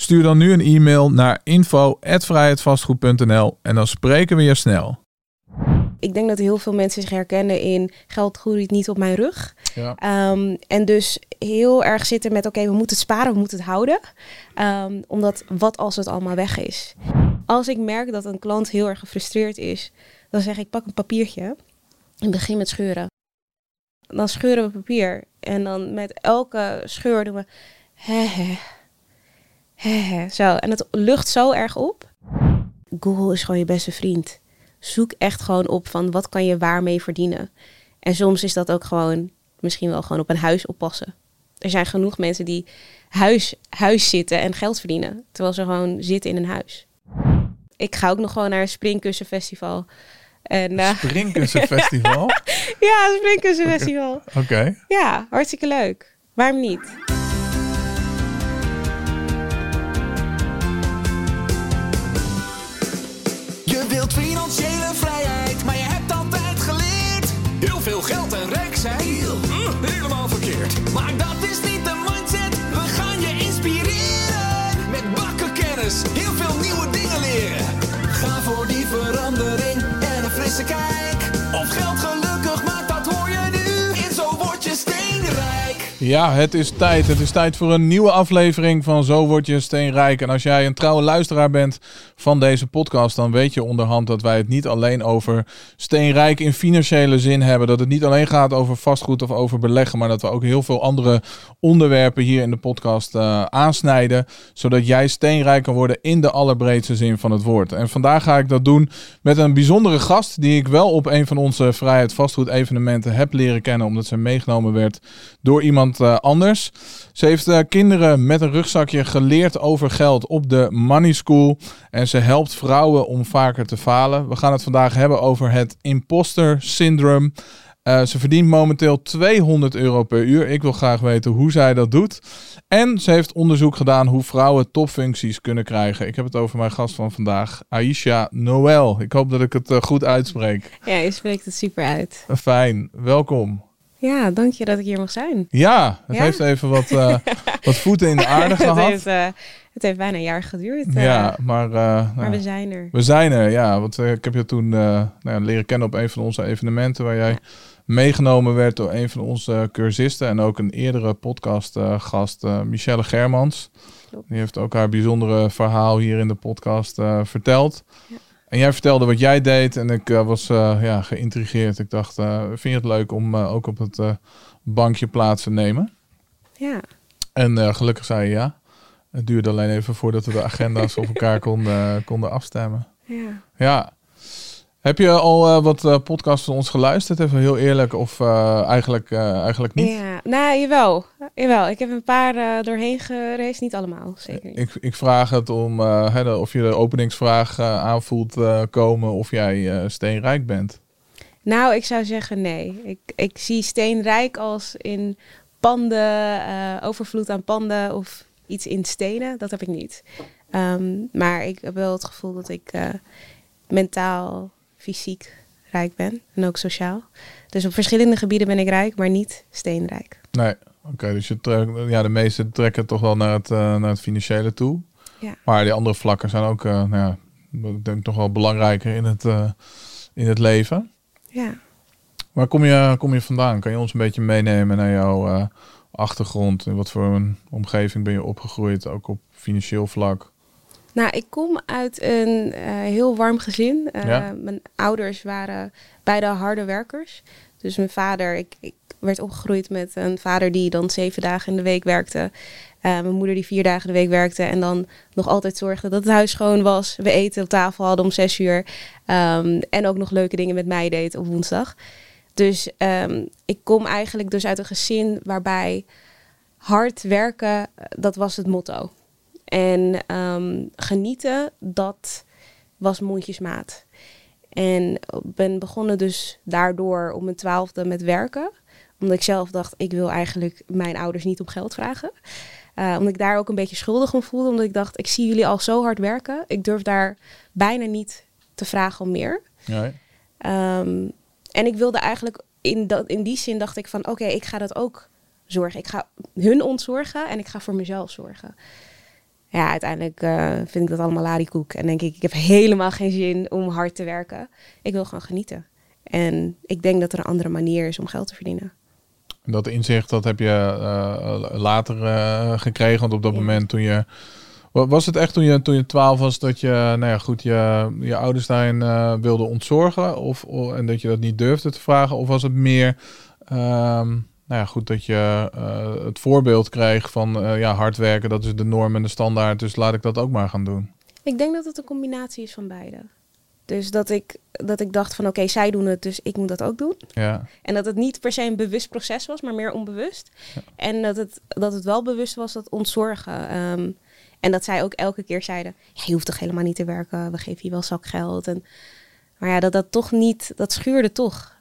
Stuur dan nu een e-mail naar info@vrijheidvastgoed.nl en dan spreken we je snel. Ik denk dat heel veel mensen zich herkennen in geld groeit niet op mijn rug. Ja. Ehm, en dus heel erg zitten met oké, we moeten het sparen, we moeten het houden. Ehm, omdat wat als het allemaal weg is? Als ik merk dat een klant heel erg gefrustreerd is, dan zeg ik pak een papiertje en begin met scheuren. Dan scheuren we papier en dan met elke scheur doen we he, he, zo. En het lucht zo erg op. Google is gewoon je beste vriend. Zoek echt gewoon op van wat kan je waarmee verdienen. En soms is dat ook gewoon misschien wel gewoon op een huis oppassen. Er zijn genoeg mensen die huis, huis zitten en geld verdienen. Terwijl ze gewoon zitten in een huis. Ik ga ook nog gewoon naar een springkussenfestival. En, eh, Springkussenfestival? ja, een springkussenfestival. Oké. Ja, hartstikke leuk. Waarom niet? En Ja, het is tijd. Het is tijd voor een nieuwe aflevering van Zo Word Je Steenrijk. En als jij een trouwe luisteraar bent van deze podcast, dan weet je onderhand dat wij het niet alleen over steenrijk in financiële zin hebben. Dat het niet alleen gaat over vastgoed of over beleggen, maar dat we ook heel veel andere onderwerpen hier in de podcast eh, aansnijden. Zodat jij steenrijk kan worden in de allerbreedste zin van het woord. En vandaag ga ik dat doen met een bijzondere gast die ik wel op een van onze vrijheid vastgoed evenementen heb leren kennen. Omdat ze meegenomen werd door iemand eh, anders. Ze heeft eh, kinderen met een rugzakje geleerd over geld op de Money School. En ze helpt vrouwen om vaker te falen. We gaan het vandaag hebben over het imposter syndroom. Eh, ze verdient momenteel 200 euro per uur. Ik wil graag weten hoe zij dat doet. En ze heeft onderzoek gedaan hoe vrouwen topfuncties kunnen krijgen. Ik heb het over mijn gast van vandaag, Aisha Noël. Ik hoop dat ik het goed uitspreek. Ja, je spreekt het super uit. Fijn, welkom. Ja, dank je dat ik hier mag zijn. Ja, het Ja? heeft even wat, eh, wat voeten in de aarde het, gehad. heeft, eh, het heeft bijna een jaar geduurd. eh, Ja, maar, eh, maar nou, we zijn er. we zijn er. Ja, want ik heb je toen nou ja, leren kennen op een van onze evenementen waar jij meegenomen werd door een van onze cursisten en ook een eerdere podcastgast, Michelle Germans. Klopt. Die heeft ook haar bijzondere verhaal hier in de podcast verteld. Ja. En jij vertelde wat jij deed en ik eh, was eh, ja, geïntrigeerd. Ik dacht, eh, vind je het leuk om ook op het bankje plaats te nemen? Ja. En gelukkig zei je ja. Het duurde alleen even voordat we de agenda's op elkaar konden, konden afstemmen. ja. Ja. Heb je al eh, wat eh, podcasts van ons geluisterd? Even heel eerlijk of eh, eigenlijk, eigenlijk niet? Ja, nou, jawel. jawel. Ik heb een paar doorheen gereisd. Niet allemaal, zeker niet. Ik, ik vraag het om hè, of je de openingsvraag aanvoelt komen of jij steenrijk bent. Nou, ik zou zeggen nee. Ik, ik zie steenrijk als in panden, overvloed aan panden of iets in stenen. Dat heb ik niet. Ehm, maar ik heb wel het gevoel dat ik mentaal, fysiek rijk ben. En ook sociaal. Dus op verschillende gebieden ben ik rijk, maar niet steenrijk. Nee, oké. dus je trekt, ja, de meeste trekken toch wel naar het, eh, naar het financiële toe. Ja. Maar die andere vlakken zijn ook, eh, nou ja, ik denk toch wel belangrijker in het, eh, in het leven. Ja. Waar kom je, kom je vandaan? Kan je ons een beetje meenemen naar jouw achtergrond? In wat voor een omgeving ben je opgegroeid, ook op financieel vlak? Nou, ik kom uit een eh, heel warm gezin. Eh, Ja. Mijn ouders waren beide harde werkers. Dus mijn vader, ik, ik werd opgegroeid met een vader die dan zeven dagen in de week werkte. Eh, mijn moeder die vier dagen in de week werkte. En dan nog altijd zorgde dat het huis schoon was. We eten op tafel hadden om zes uur. Ehm, en ook nog leuke dingen met mij deed op woensdag. Dus ehm, ik kom eigenlijk dus uit een gezin waarbij hard werken, dat was het motto. En ehm, genieten, dat was mondjesmaat. En ben begonnen dus daardoor om mijn twaalfde met werken. Omdat ik zelf dacht, ik wil eigenlijk mijn ouders niet om geld vragen. Uh, omdat ik daar ook een beetje schuldig om voelde. Omdat ik dacht, ik zie jullie al zo hard werken. Ik durf daar bijna niet te vragen om meer. Um, en ik wilde eigenlijk, in, dat, in die zin dacht ik van, oké, ik ga dat ook zorgen. Ik ga hun ontzorgen en ik ga voor mezelf zorgen. Ja, uiteindelijk uh, vind ik dat allemaal larikoek. En denk ik, ik heb helemaal geen zin om hard te werken. Ik wil gewoon genieten. En ik denk dat er een andere manier is om geld te verdienen. Dat inzicht, dat heb je uh, later uh, gekregen. Want op dat ja. moment toen je... Was het echt toen je, toen je 12 was dat je, nou ja, goed, je, je ouders daarin wilde ontzorgen? Of, of, en dat je dat niet durfde te vragen? Of was het meer, um, nou ja, goed, dat je uh, het voorbeeld kreeg van uh, ja, hard werken, dat is de norm en de standaard, dus laat ik dat ook maar gaan doen? Ik denk dat het een combinatie is van beide. Dus dat ik, dat ik dacht van oké, okay, zij doen het, dus ik moet dat ook doen. Ja. En dat het niet per se een bewust proces was, maar meer onbewust. Ja. En dat het, dat het wel bewust was dat ontzorgen. Um, en dat zij ook elke keer zeiden, ja, je hoeft toch helemaal niet te werken, we geven je wel zakgeld. En, maar ja, dat dat toch niet, dat schuurde toch.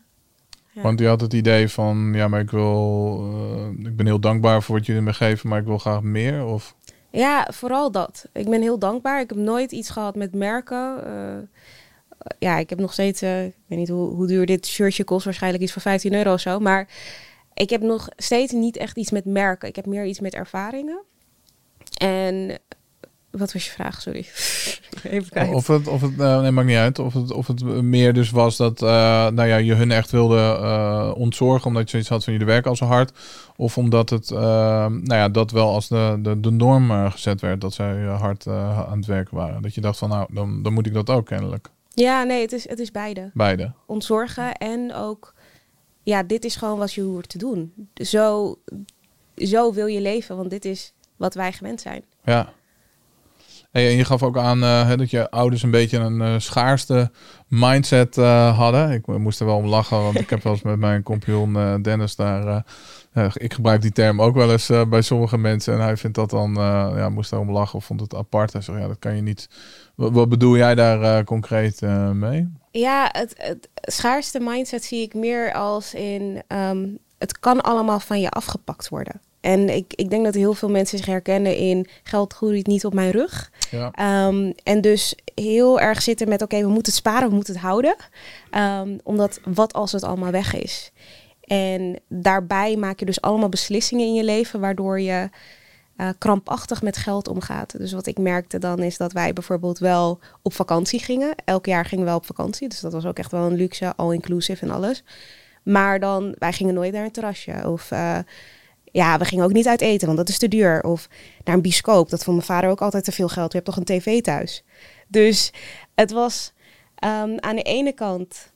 Ja. Want je had het idee van, ja, maar ik wil, uh, ik ben heel dankbaar voor wat jullie me geven, maar ik wil graag meer, of? Ja, vooral dat. Ik ben heel dankbaar. Ik heb nooit iets gehad met merken. Uh, ja, ik heb nog steeds, uh, ik weet niet hoe, hoe duur dit shirtje kost, waarschijnlijk iets van 15 euro of zo. Maar ik heb nog steeds niet echt iets met merken. Ik heb meer iets met ervaringen. En wat was je vraag? Sorry. Even kijken. Of het, of het uh, nee, maakt niet uit. Of het, of het meer dus was dat uh, nou ja, je hun echt wilde uh, ontzorgen. Omdat je zoiets had van jullie werken al zo hard. Of omdat het nou ja, dat wel als de, de, de norm gezet werd. Dat zij hard aan het werken waren. Dat je dacht van nou, dan, dan moet ik dat ook kennelijk. Ja, nee, het is, het is beide. Beide. Ontzorgen en ook... Ja, dit is gewoon wat je hoort te doen. Zo, zo wil je leven, want dit is wat wij gewend zijn. Ja. En je gaf ook aan uh, dat je ouders een beetje een uh, schaarste mindset uh, hadden. Ik moest er wel om lachen, want ik heb wel eens met mijn compagnon Dennis daar... ik gebruik die term ook wel eens bij sommige mensen. En hij vindt dat dan... ja, moest daar om lachen of vond het apart. Hij zei, ja, dat kan je niet... Wat, bedoel jij daar concreet mee? Ja, het, het, schaarste mindset zie ik meer als in... Um, het kan allemaal van je afgepakt worden. En ik, ik denk dat heel veel mensen zich herkennen in geld groeit niet op mijn rug. Ja. Um, en dus heel erg zitten met oké, we moeten het sparen, we moeten het houden. Um, omdat wat als het allemaal weg is? En daarbij maak je dus allemaal beslissingen in je leven waardoor je uh, krampachtig met geld omgaat. Dus wat ik merkte dan is dat wij bijvoorbeeld wel op vakantie gingen. Elk jaar gingen we wel op vakantie. Dus dat was ook echt wel een luxe, all-inclusive en alles. Maar dan, wij gingen nooit naar een terrasje of... Uh, ja, we gingen ook niet uit eten, want dat is te duur. Of naar een bioscoop, dat vond mijn vader ook altijd te veel geld. Je hebt toch een tv thuis? Dus het was um, aan de ene kant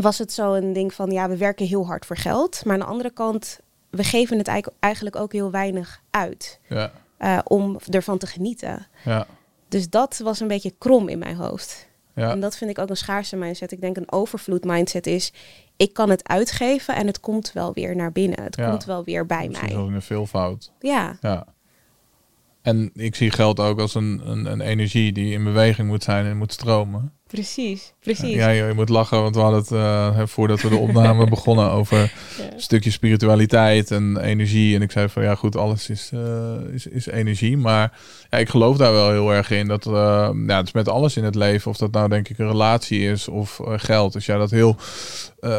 was het zo een ding van, ja, we werken heel hard voor geld. Maar aan de andere kant, we geven het eigenlijk ook heel weinig uit. Ja. Uh, om ervan te genieten. Ja. Dus dat was een beetje krom in mijn hoofd. Ja. En dat vind ik ook een schaarse mindset. Ik denk een overvloed mindset is, ik kan het uitgeven en het komt wel weer naar binnen. Het Ja. komt wel weer bij Misschien mij. ook een veelvoud. Ja, Ja. En ik zie geld ook als een, een, een energie die in beweging moet zijn en moet stromen. Precies. Precies. Ja, je, je moet lachen, want we hadden het uh, voordat we de opname begonnen over Ja. een stukje spiritualiteit en energie. En ik zei van ja, goed, alles is, eh, is, is energie. Maar ja, ik geloof daar wel heel erg in. Dat, uh, ja, het is met alles in het leven. Of dat nou denk ik een relatie is of geld. Als jij dat heel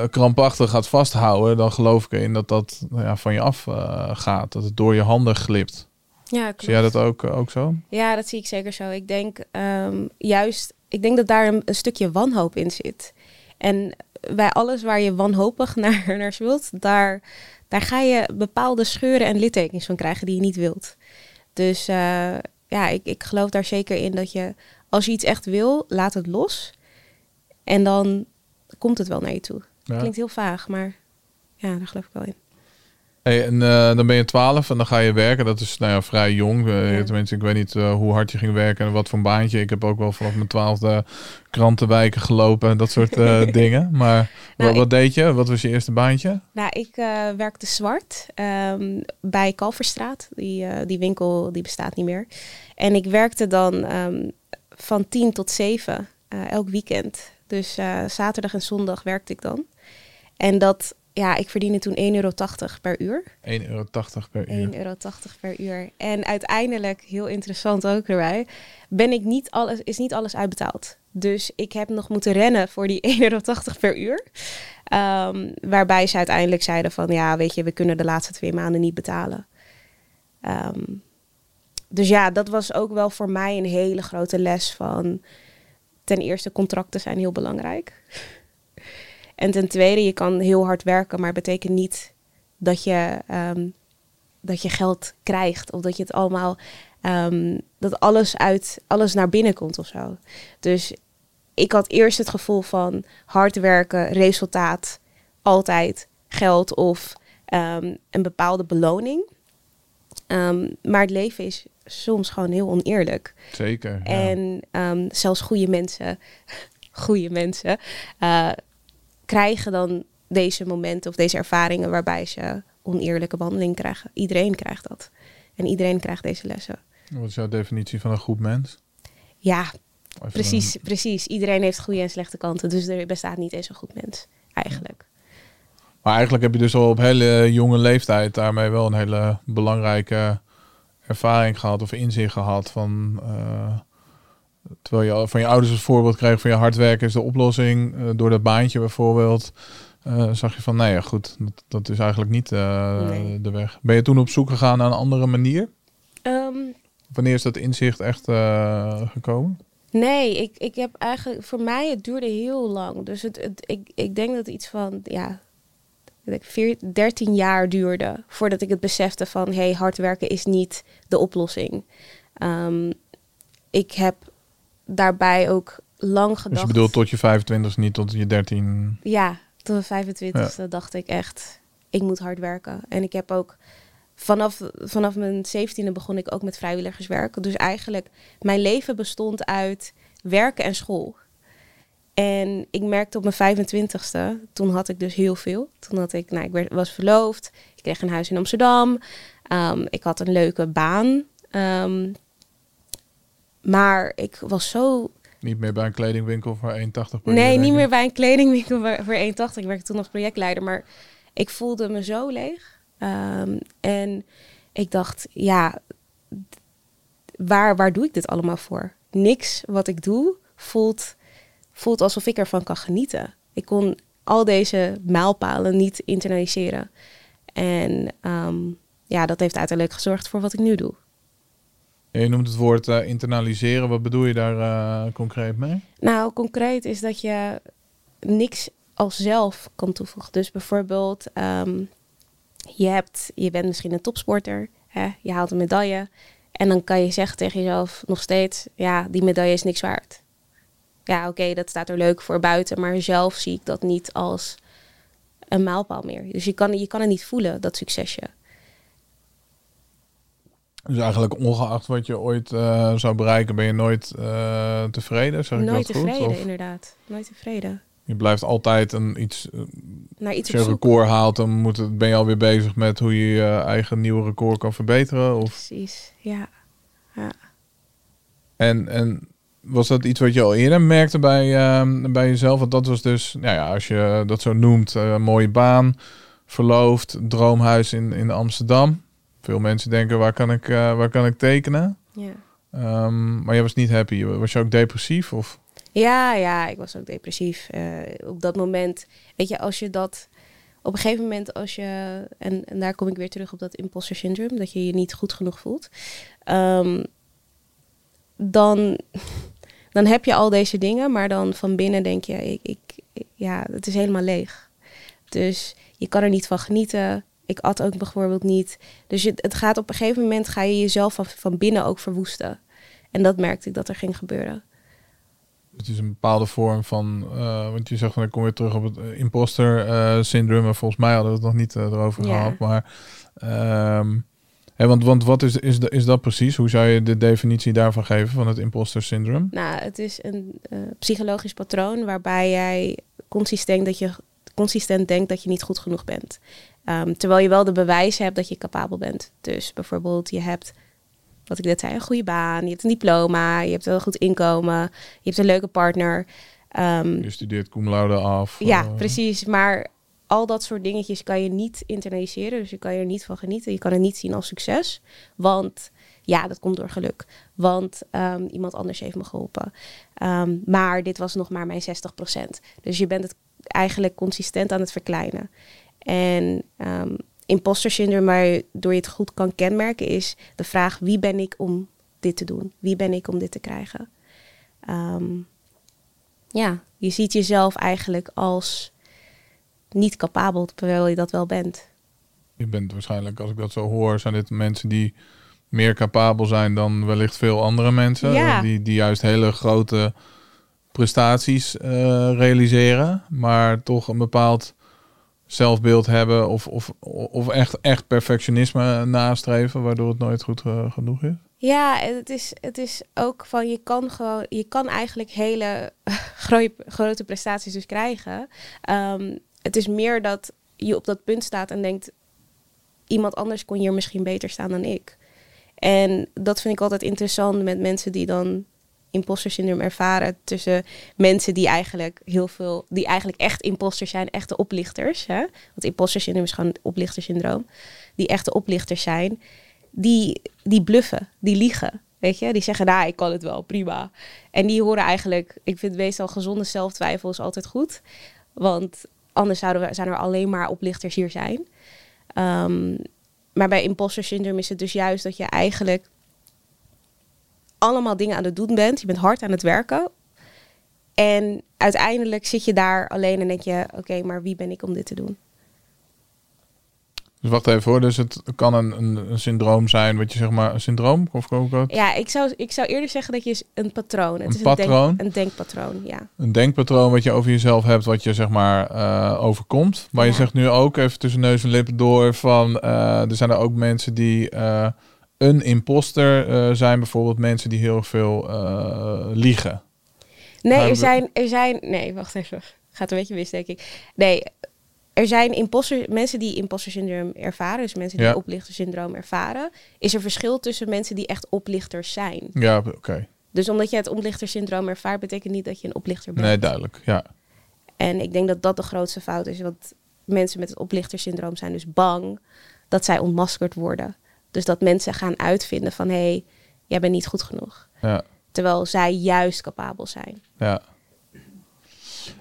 krampachtig gaat vasthouden, dan geloof ik erin dat dat nou ja, van je af gaat. Dat het door je handen glipt. Ja, klopt. Zie jij dat ook, ook zo? Ja, dat zie ik zeker zo. Ik denk um, juist, ik denk dat daar een, een, stukje wanhoop in zit. En bij alles waar je wanhopig naar, naar wilt, daar, daar ga je bepaalde scheuren en littekens van krijgen die je niet wilt. Dus uh, ja, ik, ik geloof daar zeker in dat je, als je iets echt wil, laat het los. En dan komt het wel naar je toe. Ja. Klinkt heel vaag, maar ja, daar geloof ik wel in. Hey, en uh, dan ben je 12 en dan ga je werken. Dat is nou ja, vrij jong. Uh, Ja. Tenminste, ik weet niet uh, hoe hard je ging werken en wat voor een baantje. Ik heb ook wel vanaf mijn twaalfde krantenwijken gelopen en dat soort dingen. Maar Nou, wat, wat ik- deed je? Wat was je eerste baantje? Nou, ik eh, werkte zwart ehm, bij Kalverstraat. Die, eh, die winkel die bestaat niet meer. En ik werkte dan ehm, van tien tot zeven eh, elk weekend. Dus eh, zaterdag en zondag werkte ik dan. En dat, ja, ik verdiende toen 1,80 euro per uur. 1,80 euro per uur. 1,80 euro per uur. En uiteindelijk, heel interessant ook erbij, ben ik niet alles, is niet alles uitbetaald. Dus ik heb nog moeten rennen voor die 1,80 euro per uur. Ehm, waarbij ze uiteindelijk zeiden van, ja, weet je, we kunnen de laatste twee maanden niet betalen. Ehm, dus ja, dat was ook wel voor mij een hele grote les van... Ten eerste, contracten zijn heel belangrijk. En ten tweede, je kan heel hard werken, maar het betekent niet dat je, ehm, dat je geld krijgt. Of dat je het allemaal, ehm, dat alles uit, alles naar binnen komt of zo. Dus ik had eerst het gevoel van hard werken, resultaat, altijd geld of ehm, een bepaalde beloning. maar het leven is soms gewoon heel oneerlijk. Zeker. ja. En zelfs goede mensen, goede mensen, eh, krijgen dan deze momenten of deze ervaringen waarbij ze oneerlijke behandeling krijgen. Iedereen krijgt dat. En iedereen krijgt deze lessen. Wat is jouw definitie van een goed mens? Ja, Even precies, een- precies. Iedereen heeft goede en slechte kanten. Dus er bestaat niet eens een goed mens, eigenlijk. Maar eigenlijk heb je dus al op hele jonge leeftijd daarmee wel een hele belangrijke ervaring gehad of inzicht gehad van. eh, terwijl je van je ouders als voorbeeld kreeg van je hard werken is de oplossing. eh, door dat baantje bijvoorbeeld. eh, zag je van nee, ja, goed, dat, dat is eigenlijk niet eh, Nee. de weg. Ben je toen op zoek gegaan naar een andere manier? Ehm, Wanneer is dat inzicht echt gekomen? nee, ik, ik heb eigenlijk... Voor mij, het duurde heel lang. Dus het, het, ik, ik denk dat het iets van... Ja, ik denk vier- 13 jaar duurde voordat ik het besefte van... hé, hey, hard werken is niet de oplossing. Ehm, ik heb daarbij ook lang gedacht... Dus je bedoelt tot je 25 niet tot je 13. Ja, tot mijn 25e dacht ik echt, ik moet hard werken. En ik heb ook vanaf, vanaf mijn 17e begon ik ook met vrijwilligerswerk. Dus eigenlijk, mijn leven bestond uit werken en school. En ik merkte op mijn 25ste, toen had ik dus heel veel. Toen had ik, nou, ik werd, was verloofd, ik kreeg een huis in Amsterdam, Ehm, ik had een leuke baan. Ehm, maar ik was zo Niet meer bij een kledingwinkel voor 1,80 per Nee, niet meer bij een kledingwinkel voor- voor 1,80. Ik werkte toen als projectleider, maar ik voelde me zo leeg. Ehm, en ik dacht, ja, waar, waar doe ik dit allemaal voor? Niks wat ik doe voelt, voelt alsof ik ervan kan genieten. Ik kon al deze mijlpalen niet internaliseren. En ehm, ja, dat heeft uiteindelijk gezorgd voor wat ik nu doe. Je noemt het woord eh, internaliseren. Wat bedoel je daar eh, concreet mee? Nou, concreet is dat je niks als zelf kan toevoegen. Dus bijvoorbeeld, ehm, je, hebt, je bent misschien een topsporter, hè, je haalt een medaille. En dan kan je zeggen tegen jezelf nog steeds, ja, die medaille is niks waard. Ja, oké, dat staat er leuk voor buiten, maar zelf zie ik dat niet als een mijlpaal meer. Dus je kan, je kan het niet voelen, dat succesje. Dus eigenlijk ongeacht wat je ooit eh, zou bereiken, ben je nooit eh, tevreden. Zeg ik Nooit dat goed? tevreden, Of inderdaad. Nooit tevreden. je blijft altijd een iets. eh, Naar iets als je een record haalt, dan moet het, ben je alweer bezig met hoe je je eigen nieuwe record kan verbeteren. Of, Precies, ja. ja. en, en was dat iets wat je al eerder merkte bij, eh, bij jezelf? Want dat was dus, nou ja, als je dat zo noemt, mooie baan, verloofd, droomhuis in, in Amsterdam. Veel mensen denken, waar kan ik, eh, waar kan ik tekenen? ja. Ehm, maar je was niet happy. Was je ook depressief? Of? Ja, ja, ik was ook depressief. Eh, op dat moment, weet je, als je dat op een gegeven moment, als je, en, en daar kom ik weer terug op dat imposter syndrome, dat je je niet goed genoeg voelt, ehm, dan, dan heb je al deze dingen, maar dan van binnen denk je, ik, ik- ja, het is helemaal leeg. Dus je kan er niet van genieten. Ik at ook bijvoorbeeld niet. Dus je, het gaat op een gegeven moment ga je jezelf van, van binnen ook verwoesten. En dat merkte ik dat er ging gebeuren. Het is een bepaalde vorm van, eh, want je zegt van ik kom weer terug op het eh, imposter eh, syndroom. En volgens mij hadden we het nog niet erover Ja. gehad. Maar, ehm, hè, want, want wat is, is, is dat precies? Hoe zou je de definitie daarvan geven van het imposter syndroom? Nou, het is een psychologisch patroon waarbij jij consistent, dat je, consistent denkt dat je niet goed genoeg bent. Ehm, terwijl je wel de bewijzen hebt dat je capabel bent. Dus bijvoorbeeld, je hebt wat ik net zei, een goede baan, je hebt een diploma, je hebt een goed inkomen, je hebt een leuke partner. Ehm, Je studeert cum laude af. ja, eh, precies. Maar al dat soort dingetjes kan je niet internaliseren. Dus je kan er niet van genieten. Je kan het niet zien als succes. Want ja, dat komt door geluk. Want ehm, iemand anders heeft me geholpen. Maar dit was nog maar mijn 60%. Dus je bent het eigenlijk consistent aan het verkleinen. En ehm imposter syndroom, waardoor je het goed kan kenmerken, is de vraag: wie ben ik om dit te doen? Wie ben ik om dit te krijgen? Ehm, ja, je ziet jezelf eigenlijk als niet capabel, terwijl je dat wel bent. Je bent waarschijnlijk, als ik dat zo hoor, zijn dit mensen die meer capabel zijn dan wellicht veel andere mensen. Ja. Die, die juist hele grote prestaties eh, realiseren, maar toch een bepaald zelfbeeld hebben of, of, of echt, echt perfectionisme nastreven, waardoor het nooit goed eh, genoeg is. Ja, het is, het is ook van je kan gewoon, je kan eigenlijk hele grote, grote prestaties dus krijgen. Ehm, het is meer dat je op dat punt staat en denkt, iemand anders kon hier misschien beter staan dan ik. En dat vind ik altijd interessant met mensen die dan imposter syndroom ervaren tussen mensen die eigenlijk heel veel, die eigenlijk echt imposters zijn, echte oplichters. Hè? Want imposter syndroom is gewoon oplichtersyndroom. Die echte oplichters zijn, die, die bluffen, die liegen. Weet je, die zeggen, nou, ik kan het wel, prima. En die horen eigenlijk, ik vind meestal gezonde zelftwijfel is altijd goed. Want anders zouden we, zijn er alleen maar oplichters hier zijn. Ehm, maar bij imposter syndroom is het dus juist dat je eigenlijk allemaal dingen aan het doen bent. Je bent hard aan het werken. En uiteindelijk zit je daar alleen en denk je, oké, maar wie ben ik om dit te doen? Dus wacht even hoor, dus het kan een, een, een syndroom zijn, wat je zeg maar, een syndroom? Of ook? Ja, ik zou, ik zou eerder zeggen dat je is een patroon. Het Een is patroon? Een, denk, een denkpatroon, ja. Een denkpatroon wat je over jezelf hebt, wat je zeg maar eh, overkomt. Maar je zegt nu ook even tussen neus en lippen door van, eh, er zijn er ook mensen die eh, een imposter eh, zijn, bijvoorbeeld mensen die heel veel eh, liegen. Nee, er we- zijn, er zijn... Nee, wacht even. Gaat een beetje mis, denk ik. Nee, er zijn imposter, mensen die imposter syndroom ervaren. Dus mensen die Ja. oplichtersyndroom ervaren. Is er verschil tussen mensen die echt oplichters zijn. Ja, oké. Dus omdat je het oplichtersyndroom ervaart, betekent niet dat je een oplichter bent. Nee, duidelijk. Ja. En ik denk dat dat de grootste fout is. Want mensen met het oplichtersyndroom zijn dus bang dat zij ontmaskerd worden. Dus dat mensen gaan uitvinden van... hé, hey, jij bent niet goed genoeg. ja. Terwijl zij juist capabel zijn. Ja.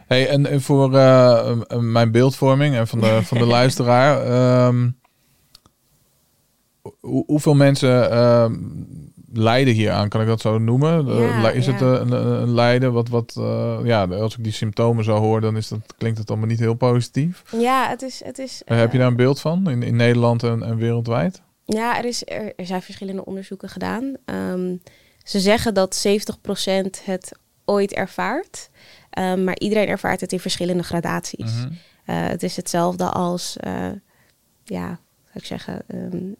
Hey, en, voor eh, mijn beeldvorming en van de, van de luisteraar. ehm, hoe- hoeveel mensen ehm, lijden hier aan? Kan ik dat zo noemen? Eh, Ja, is het ja. een, een, een lijden? Wat, wat, eh, ja, als ik die symptomen zo hoor, dan is dat, klinkt het allemaal niet heel positief. Ja, het is... Het is heb je daar een beeld van in, in Nederland en, en wereldwijd? Ja, er, is, er, er zijn verschillende onderzoeken gedaan. Ehm, ze zeggen dat 70% het ooit ervaart. Ehm, maar iedereen ervaart het in verschillende gradaties. Mhm. Eh, het is hetzelfde als, eh, ja, zou ik zeggen, ehm,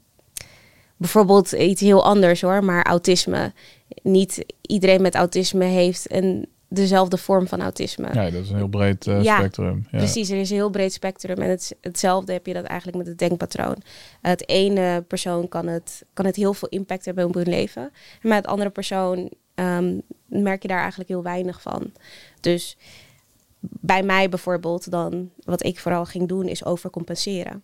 bijvoorbeeld iets heel anders hoor, maar autisme. Niet iedereen met autisme heeft een, dezelfde vorm van autisme. Ja, dat is een heel breed eh, Ja, spectrum. Ja. Precies, er is een heel breed spectrum. En het, hetzelfde heb je dat eigenlijk met het denkpatroon. Het ene persoon kan het, kan het heel veel impact hebben op hun leven. En met het andere persoon ehm, merk je daar eigenlijk heel weinig van. Dus bij mij bijvoorbeeld dan, wat ik vooral ging doen, is overcompenseren.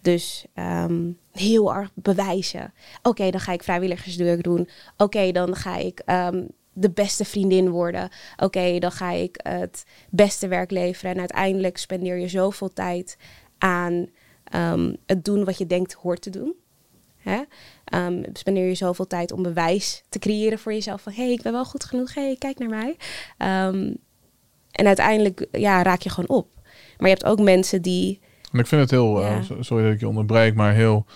Dus ehm, heel erg bewijzen. Oké, dan ga ik vrijwilligerswerk doen. Oké, dan ga ik ehm, de beste vriendin worden. Oké, dan ga ik het beste werk leveren. En uiteindelijk spendeer je zoveel tijd aan ehm, het doen wat je denkt hoort te doen. Hè? Ehm, spendeer je zoveel tijd om bewijs te creëren voor jezelf. Van, hé, hey, ik ben wel goed genoeg. Hé, hey, kijk naar mij. Ehm, en uiteindelijk ja, raak je gewoon op. Maar je hebt ook mensen die... En ik vind het heel, eh, Ja. sorry dat ik je onderbreek, maar heel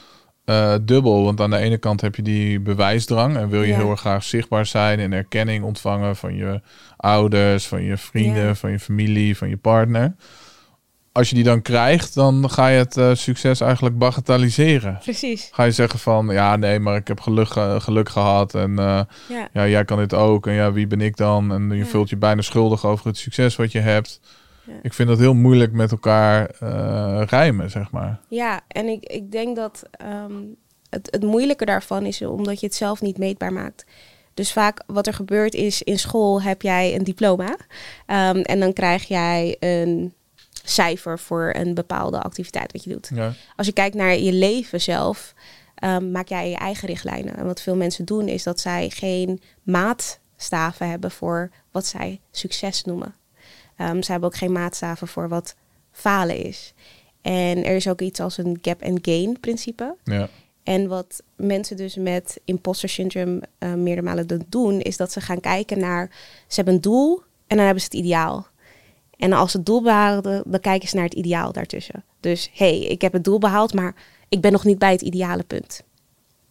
eh, dubbel. Want aan de ene kant heb je die bewijsdrang en wil je Ja. heel erg graag zichtbaar zijn en erkenning ontvangen van je ouders, van je vrienden, Ja. van je familie, van je partner. Als je die dan krijgt, dan ga je het eh, succes eigenlijk bagatelliseren. Precies. Ga je zeggen van, ja nee, maar ik heb geluk, ge- geluk gehad en eh, Ja. ja, jij kan dit ook en ja, wie ben ik dan? En je voelt je bijna schuldig over het succes wat je hebt. Ja. Ik vind dat heel moeilijk met elkaar eh rijmen, zeg maar. Ja, en ik, ik denk dat ehm, het, het moeilijke daarvan is omdat je het zelf niet meetbaar maakt. Dus vaak wat er gebeurt is, in school heb jij een diploma. Ehm, en dan krijg jij een cijfer voor een bepaalde activiteit wat je doet. Ja. Als je kijkt naar je leven zelf, ehm, maak jij je eigen richtlijnen. En wat veel mensen doen is dat zij geen maatstaven hebben voor wat zij succes noemen. Ehm ze hebben ook geen maatstaven voor wat falen is. En er is ook iets als een gap and gain principe. Ja. En wat mensen dus met imposter syndrome eh, meerdere malen doen, is dat ze gaan kijken naar, ze hebben een doel en dan hebben ze het ideaal. En als ze het doel behaalden, dan kijken ze naar het ideaal daartussen. Dus hé, hey, ik heb het doel behaald, maar ik ben nog niet bij het ideale punt.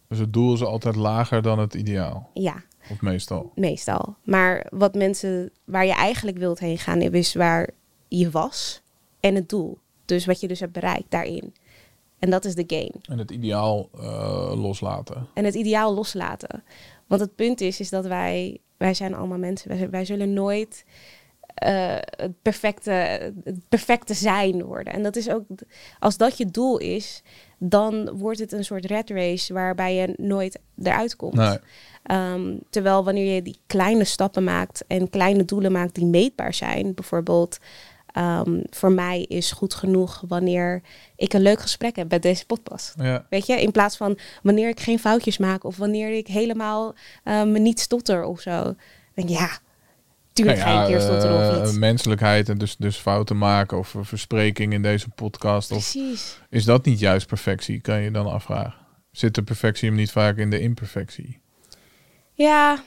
Dus het doel is altijd lager dan het ideaal. Ja, Of meestal. meestal. Maar wat mensen, waar je eigenlijk wilt heen gaan, is waar je was en het doel. Dus wat je dus hebt bereikt daarin. En dat is de gain. En het ideaal eh, loslaten. en het ideaal loslaten. Want het punt is, is dat wij, wij zijn allemaal mensen. Wij, wij zullen nooit eh, het, perfecte, het perfecte zijn worden. En dat is ook, als dat je doel is, dan wordt het een soort red race waarbij je nooit eruit komt. Nee. Ehm, terwijl wanneer je die kleine stappen maakt en kleine doelen maakt die meetbaar zijn, bijvoorbeeld. ehm, voor mij is goed genoeg wanneer ik een leuk gesprek heb bij deze podcast. Ja. Weet je, in plaats van wanneer ik geen foutjes maak of wanneer ik helemaal eh, me niet stotter of zo. Dan denk ik, ja, tuurlijk Nou ga ik of eh, iets. menselijkheid en dus, dus fouten maken of verspreking in deze podcast. Of Precies. is dat niet juist perfectie, kan je dan afvragen? Zit de perfectie hem niet vaak in de imperfectie? Ja.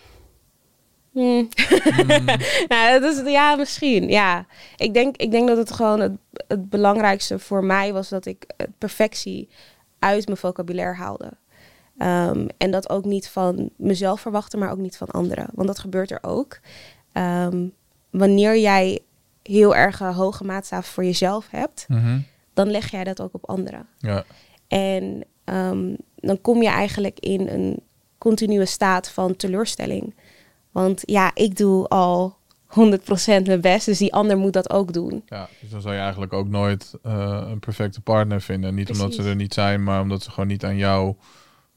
Hmm. nou, dat is, ja, misschien. Ja. Ik denk, ik denk dat het gewoon het, het belangrijkste voor mij was dat ik eh, perfectie uit mijn vocabulaire haalde. Ehm, en dat ook niet van mezelf verwachten, maar ook niet van anderen. Want dat gebeurt er ook. Ehm, wanneer jij heel erg een hoge maatstaven voor jezelf hebt, Mhm. dan leg jij dat ook op anderen. Ja. En ehm, dan kom je eigenlijk in een continue staat van teleurstelling. Want ja, ik doe al 100% mijn best, dus die ander moet dat ook doen. ja, dus dan zou je eigenlijk ook nooit eh, een perfecte partner vinden. Niet omdat ze er niet zijn, maar omdat ze gewoon niet aan jouw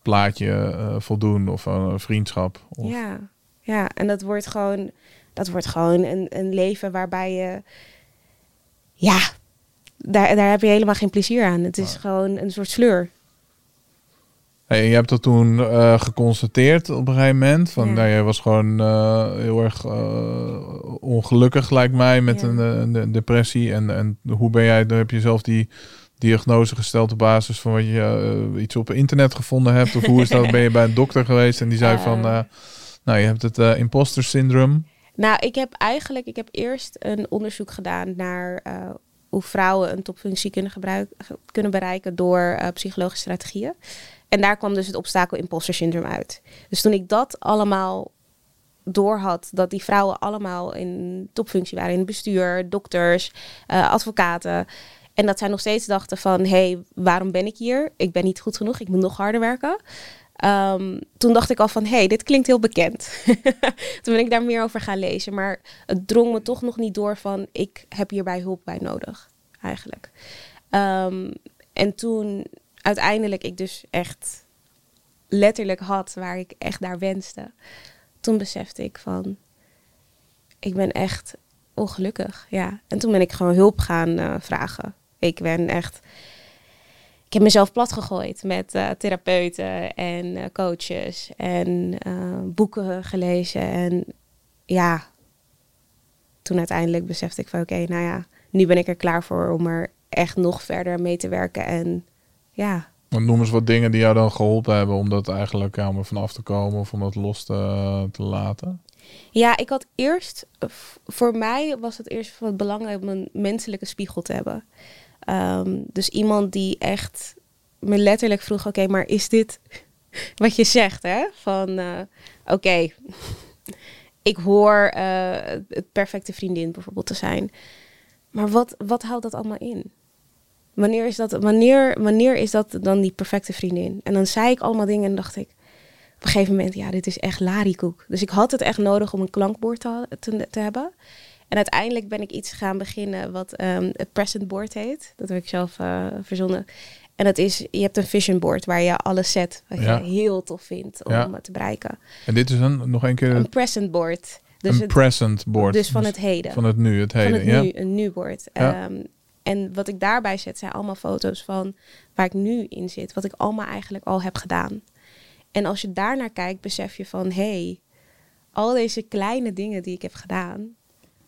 plaatje eh, voldoen of aan een vriendschap. Of, Ja, ja, en dat wordt gewoon, dat wordt gewoon een, een leven waarbij je, ja, daar, daar heb je helemaal geen plezier aan. Het is gewoon een soort sleur. Hey, je hebt dat toen eh, geconstateerd op een gegeven moment. Van, Ja. nou, jij was gewoon eh, heel erg eh, ongelukkig, lijkt mij, met Ja. een, een, een depressie. En, en hoe ben jij, dan heb je zelf die diagnose gesteld op basis van wat je iets op internet gevonden hebt? Of hoe is dat? ben je bij een dokter geweest en die zei van, eh, nou, je hebt het imposter syndroom. Nou, ik heb eigenlijk, ik heb eerst een onderzoek gedaan naar hoe vrouwen een topfunctie kunnen, gebruiken, kunnen bereiken door psychologische strategieën. En daar kwam dus het obstakel imposter syndroom uit. Dus toen ik dat allemaal doorhad, dat die vrouwen allemaal in topfunctie waren, in het bestuur, dokters, eh, advocaten. En dat zij nog steeds dachten van, hé, hey, waarom ben ik hier? Ik ben niet goed genoeg, ik moet nog harder werken. Ehm, toen dacht ik al van, hé, hey, dit klinkt heel bekend. toen ben ik daar meer over gaan lezen. Maar het drong me toch nog niet door van, ik heb hierbij hulp bij nodig, eigenlijk. Ehm, en toen uiteindelijk ik dus echt letterlijk had waar ik echt naar wenste. Toen besefte ik van, ik ben echt ongelukkig, ja. En toen ben ik gewoon hulp gaan eh, vragen. Ik ben echt, ik heb mezelf plat gegooid met eh, therapeuten en eh, coaches en boeken gelezen. En ja, toen uiteindelijk besefte ik van, oké, nou ja, nu ben ik er klaar voor om er echt nog verder mee te werken. En ja, Noem eens wat dingen die jou dan geholpen hebben om dat eigenlijk ja, om er vanaf te komen of om dat los te, te laten. Ja, ik had eerst, voor mij was het eerst wat belangrijk om een menselijke spiegel te hebben. Ehm, dus iemand die echt me letterlijk vroeg, oké, maar is dit wat je zegt, hè? Van, eh, oké, ik hoor eh, het perfecte vriendin bijvoorbeeld te zijn. Maar wat, wat houdt dat allemaal in? Wanneer is, dat, wanneer, wanneer is dat dan die perfecte vriendin? En dan zei ik allemaal dingen en dacht ik, op een gegeven moment, ja, dit is echt larikoek. Dus ik had het echt nodig om een klankbord te, te, te hebben. En uiteindelijk ben ik iets gaan beginnen wat ehm, het present board heet. Dat heb ik zelf eh, verzonnen. En dat is, je hebt een vision board waar je alles zet wat Ja. je heel tof vindt om Ja. het te bereiken. En dit is een, nog een keer Een het- present board. Dus, een het, present board. dus van het heden. Van het nu, het van heden. het ja. nu, een nu-board. Ja. Ehm, en wat ik daarbij zet zijn allemaal foto's van waar ik nu in zit. Wat ik allemaal eigenlijk al heb gedaan. En als je daarnaar kijkt, besef je van... hé, hey, al deze kleine dingen die ik heb gedaan...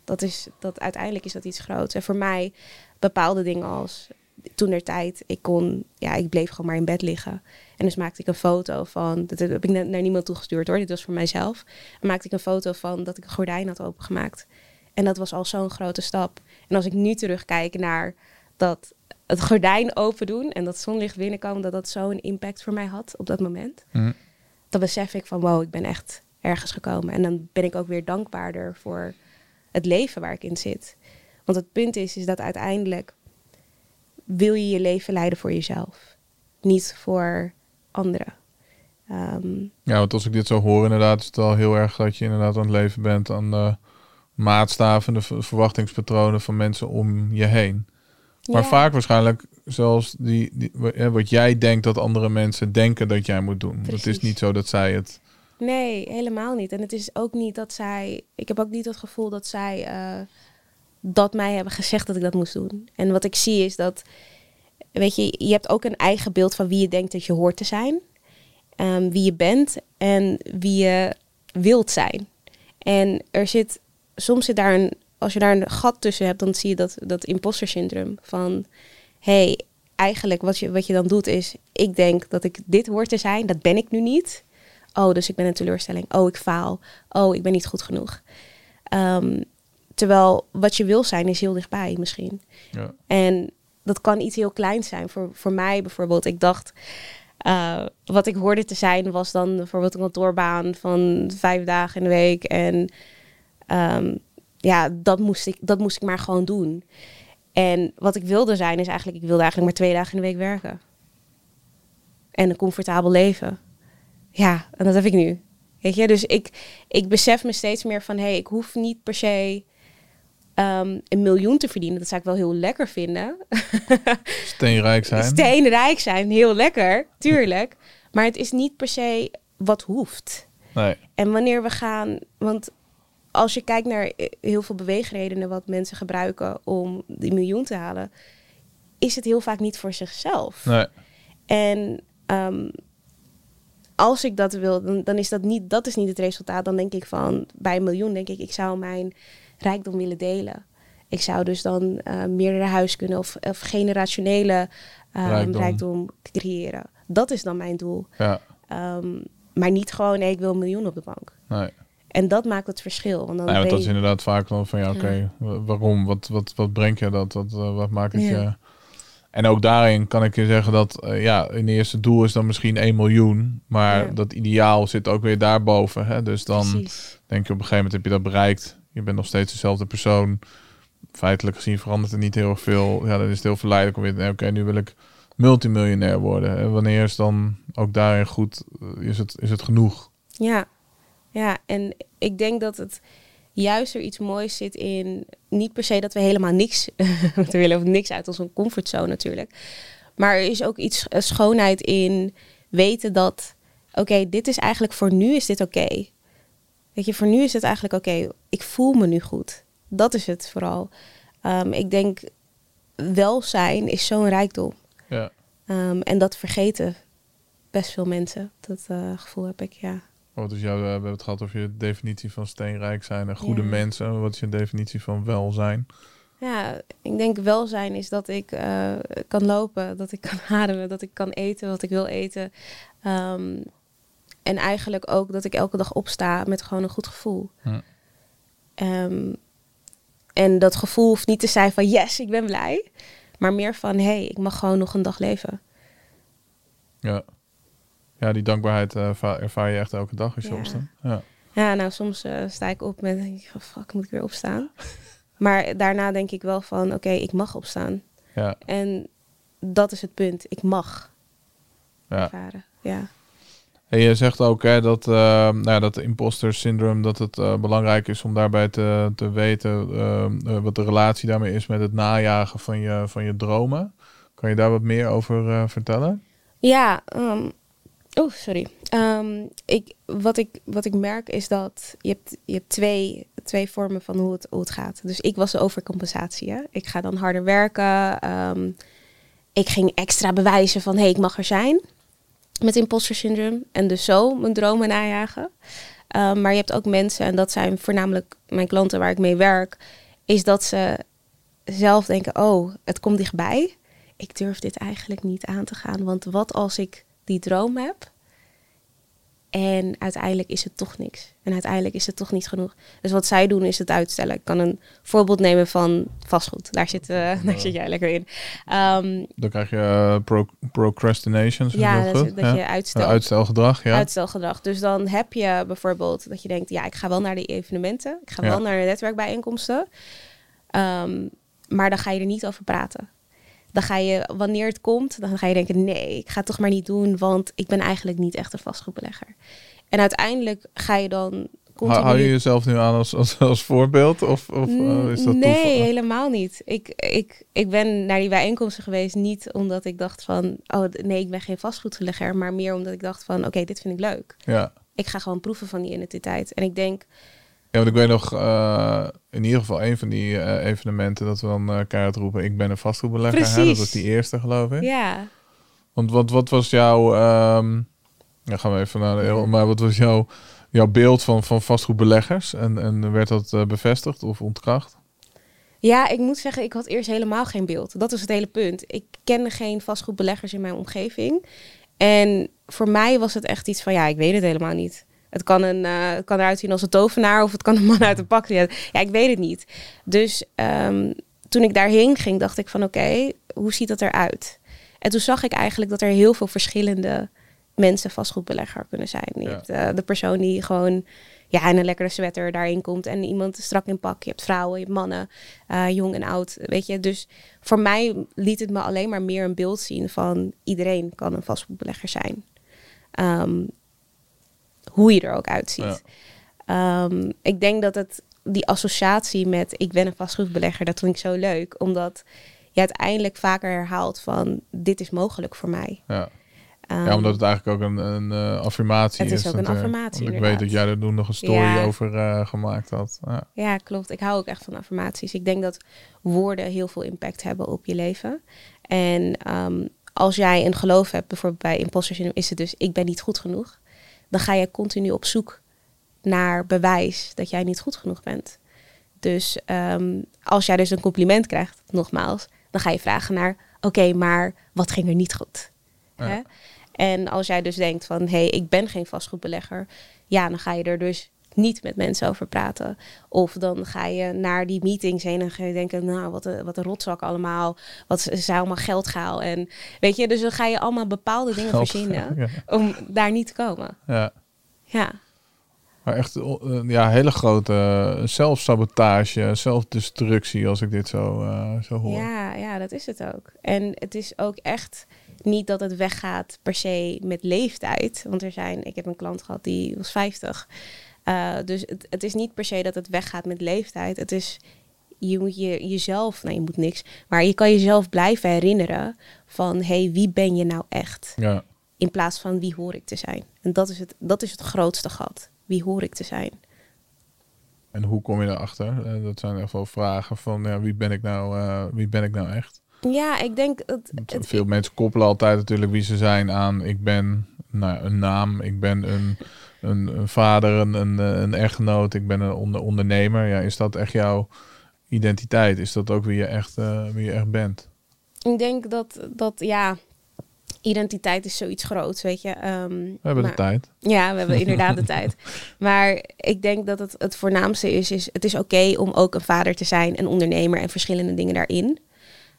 Dat is, dat, uiteindelijk is dat iets groots. En voor mij bepaalde dingen als... Toen der tijd, ik kon... Ja, ik bleef gewoon maar in bed liggen. En dus maakte ik een foto van... Dat heb ik naar niemand toegestuurd hoor. Dit was voor mijzelf. Maakte ik een foto van dat ik een gordijn had opengemaakt. En dat was al zo'n grote stap. En als ik nu terugkijk naar dat het gordijn open doen en dat zonlicht binnenkomen, dat dat zo'n impact voor mij had op dat moment. Hm. Dan besef ik van wow, ik ben echt ergens gekomen. En dan ben ik ook weer dankbaarder voor het leven waar ik in zit. Want het punt is, is dat uiteindelijk wil je je leven leiden voor jezelf. Niet voor anderen. Ehm, Ja, want als ik dit zo hoor, inderdaad, is het al heel erg dat je inderdaad aan het leven bent aan de maatstaven, de verwachtingspatronen van mensen om je heen. Maar ja. vaak waarschijnlijk zelfs die, die, wa- wat jij denkt dat andere mensen denken dat jij moet doen. Het is niet zo dat zij het. Nee, helemaal niet. En het is ook niet dat zij. Ik heb ook niet het gevoel dat zij eh, dat mij hebben gezegd dat ik dat moest doen. En wat ik zie is dat. Weet je, je hebt ook een eigen beeld van wie je denkt dat je hoort te zijn. Ehm, wie je bent en wie je wilt zijn. En er zit. Soms zit daar een. Als je daar een gat tussen hebt, dan zie je dat, dat imposter syndroom. Van hey, eigenlijk wat je, wat je dan doet is. Ik denk dat ik dit hoort te zijn, dat ben ik nu niet. Oh, dus ik ben een teleurstelling. Oh, ik faal. Oh, ik ben niet goed genoeg. Ehm, terwijl wat je wil zijn is heel dichtbij misschien. Ja. En dat kan iets heel kleins zijn. Voor, voor mij bijvoorbeeld, ik dacht... eh, wat ik hoorde te zijn was dan bijvoorbeeld een kantoorbaan van vijf dagen in de week. En ehm, ja, dat moest, ik, dat moest ik maar gewoon doen. En wat ik wilde zijn is eigenlijk... Ik wilde eigenlijk maar twee dagen in de week werken. En een comfortabel leven. Ja, en dat heb ik nu. Weet je, dus ik, ik besef me steeds meer van... hé, hey, ik hoef niet per se ehm, een miljoen te verdienen. Dat zou ik wel heel lekker vinden. Steenrijk zijn. Steenrijk zijn, heel lekker, tuurlijk. Maar het is niet per se wat hoeft. Nee. En wanneer we gaan... Want als je kijkt naar eh, heel veel beweegredenen... wat mensen gebruiken om die miljoen te halen... is het heel vaak niet voor zichzelf. Nee. En ehm, als ik dat wil, dan, dan is dat niet, dat is niet het resultaat. Dan denk ik van, bij een miljoen denk ik, ik zou mijn rijkdom willen delen. Ik zou dus dan eh, meerdere huis kunnen of, of generationele ehm, Rijkdom. rijkdom. creëren. Dat is dan mijn doel. Ja. Ehm, maar niet gewoon, nee, ik wil een miljoen op de bank. Nee. En dat maakt het verschil. Want dan Nee, want ben dat is inderdaad vaak dan van ja, oké, wa- waarom? Wat, wat, wat brengt je dat? Wat, eh, wat maakt het Ja. je? En ook daarin kan ik je zeggen dat eh, ja, een eerste doel is dan misschien 1 miljoen, maar Ja. dat ideaal zit ook weer daarboven. Hè? Dus dan Precies. denk je op een gegeven moment heb je dat bereikt. Je bent nog steeds dezelfde persoon. Feitelijk gezien verandert er niet heel erg veel. Ja, dan is het heel verleidelijk om weer, nee, oké, nu wil ik multimiljonair worden. En wanneer is dan ook daarin goed, eh, is het, is het genoeg? Ja, ja, en ik denk dat het juist er iets moois zit in. Niet per se dat we helemaal niks moeten willen, of niks uit onze comfortzone natuurlijk. Maar er is ook iets eh, schoonheid in weten dat, oké, dit is eigenlijk voor nu is dit oké. Weet je, voor nu is het eigenlijk oké. Ik voel me nu goed. Dat is het vooral. Ehm, ik denk, welzijn is zo'n rijkdom. Ja. Ehm, en dat vergeten best veel mensen. Dat eh, gevoel heb ik, ja. Is jouw, eh, we hebben het gehad over je definitie van steenrijk zijn en goede Ja. mensen. Wat is je definitie van welzijn? Ja, ik denk welzijn is dat ik eh, kan lopen, dat ik kan ademen, dat ik kan eten wat ik wil eten. Ehm, en eigenlijk ook dat ik elke dag opsta met gewoon een goed gevoel. Hm. Ehm, en dat gevoel hoeft niet te zijn van yes, ik ben blij. Maar meer van hey, ik mag gewoon nog een dag leven. Ja. Ja, die dankbaarheid eh, erva- ervaar je echt elke dag als je Ja. opstaat. Ja. Ja, nou soms eh, sta ik op met denk ik, oh, fuck, moet ik weer opstaan? maar daarna denk ik wel van oké, ik mag opstaan. Ja. En dat is het punt. Ik mag ja. ervaren. Ja. En je zegt ook hè, dat, eh, nou ja, dat imposter syndroom, dat het belangrijk is om daarbij te, te weten wat de relatie daarmee is met het najagen van je, van je dromen. Kan je daar wat meer over vertellen? Ja, ehm, oh, sorry. Ehm, ik, wat, ik, wat ik merk is dat je hebt, je hebt twee, twee vormen van hoe het, hoe het gaat. Dus ik was de overcompensatie. Hè? Ik ga dan harder werken. ehm, ik ging extra bewijzen van, hé, hey, ik mag er zijn. Met imposter syndrome. En dus zo mijn dromen najagen. Ehm, maar je hebt ook mensen, en dat zijn voornamelijk mijn klanten waar ik mee werk, is dat ze zelf denken, oh, het komt dichtbij. Ik durf dit eigenlijk niet aan te gaan. Want wat als ik die droom heb en uiteindelijk is het toch niks. En uiteindelijk is het toch niet genoeg. Dus wat zij doen is het uitstellen. Ik kan een voorbeeld nemen van vastgoed. Daar zit, eh, daar zit jij lekker in. Ehm, Dan krijg je pro- procrastination. ja, dat goed? dat Ja. je uitstelt. Eh, uitstelgedrag, ja. Uitstelgedrag. Dus dan heb je bijvoorbeeld dat je denkt, ja, ik ga wel naar die evenementen. Ik ga Ja. wel naar de netwerkbijeenkomsten. Ehm, maar dan ga je er niet over praten. Dan ga je, wanneer het komt, dan ga je denken, nee, ik ga het toch maar niet doen, want ik ben eigenlijk niet echt een vastgoedbelegger. En uiteindelijk ga je dan continu... hou je jezelf nu aan als, als, als voorbeeld? Of, of eh, is dat nee, toeval? helemaal niet. Ik, ik, ik ben naar die bijeenkomsten geweest niet omdat ik dacht van, oh nee, ik ben geen vastgoedbelegger, maar meer omdat ik dacht van, oké, dit vind ik leuk. Ja. Ik ga gewoon proeven van die identiteit. En ik denk, Ja, want ik weet nog, eh, in ieder geval een van die eh, evenementen dat we dan eh keihard roepen, ik ben een vastgoedbelegger. Hè? Dat Precies. was die eerste, geloof ik. ja, Want wat, wat was jouw, ehm ja, gaan we even naar de, maar wat was jouw, jouw beeld van, van vastgoedbeleggers? En, en werd dat bevestigd of ontkracht? Ja, ik moet zeggen, ik had eerst helemaal geen beeld. Dat is het hele punt. Ik kende geen vastgoedbeleggers in mijn omgeving. En voor mij was het echt iets van, ja, ik weet het helemaal niet. Het kan, een, eh, het kan eruit zien als een tovenaar of het kan een man uit een pak. Ja, ja, ik weet het niet. Dus ehm, toen ik daarheen ging, dacht ik van, oké, hoe ziet dat eruit? En toen zag ik eigenlijk dat er heel veel verschillende mensen vastgoedbelegger kunnen zijn. Je Ja. hebt eh, de persoon die gewoon ja, in een lekkere sweater daarin komt en iemand strak in pak. Je hebt vrouwen, je hebt mannen, eh, jong en oud, weet je. Dus voor mij liet het me alleen maar meer een beeld zien van iedereen kan een vastgoedbelegger zijn. Ehm, hoe je er ook uitziet. Ehm, ik denk dat het die associatie met ik ben een vastgoedbelegger, dat vind ik zo leuk. Omdat je uiteindelijk vaker herhaalt van dit is mogelijk voor mij. Ja. Ehm, ja, omdat het eigenlijk ook een, een eh, affirmatie Het is ook een affirmatie, Want ik weet dat jij er toen nog een story Ja. over eh, gemaakt had. Ja. Ja, klopt. Ik hou ook echt van affirmaties. Ik denk dat woorden heel veel impact hebben op je leven. En ehm, als jij een geloof hebt, bijvoorbeeld bij imposter syndrome, is het dus ik ben niet goed genoeg. Dan ga je continu op zoek naar bewijs dat jij niet goed genoeg bent. Dus ehm, als jij dus een compliment krijgt, nogmaals, dan ga je vragen naar oké, maar wat ging er niet goed? Ja. Hè? En als jij dus denkt van hé, hey, ik ben geen vastgoedbelegger, ja, dan ga je er dus niet met mensen over praten. Of dan ga je naar die meetings heen en ga je denken, nou, wat een, wat een rotzak allemaal. Wat ze zijn allemaal geldgaal. En weet je, dus dan ga je allemaal bepaalde dingen Geld- verzinnen Ja. om daar niet te komen. ja. Ja, Maar echt eh, ja, hele grote eh, zelfsabotage, zelfdestructie als ik dit zo, eh, zo hoor. ja, ja, dat is het ook. En het is ook echt niet dat het weggaat per se met leeftijd. Want er zijn, ik heb een klant gehad die was 50. Eh, dus het, het is niet per se dat het weggaat met leeftijd. Het is, je moet je, jezelf, nou je moet niks, maar je kan jezelf blijven herinneren van, hé, hey, wie ben je nou echt? Ja. In plaats van wie hoor ik te zijn. En dat is het, dat is het grootste gat. Wie hoor ik te zijn? En hoe kom je erachter? Eh, dat zijn echt wel vragen van ja, wie ben ik nou, eh, wie ben ik nou echt? Ja, ik denk dat het, Veel mensen koppelen altijd natuurlijk wie ze zijn aan ik ben nou, een naam, ik ben een, een, een vader, een, een, een echtgenoot, ik ben een onder, ondernemer. Ja, is dat echt jouw identiteit? Is dat ook wie je echt, eh, wie je echt bent? Ik denk dat, dat ja, identiteit is zoiets groots, weet je. Ehm, We hebben maar- de tijd. Ja, we hebben inderdaad de tijd. Maar ik denk dat het het voornaamste is, is het is oké om ook een vader te zijn, een ondernemer en verschillende dingen daarin.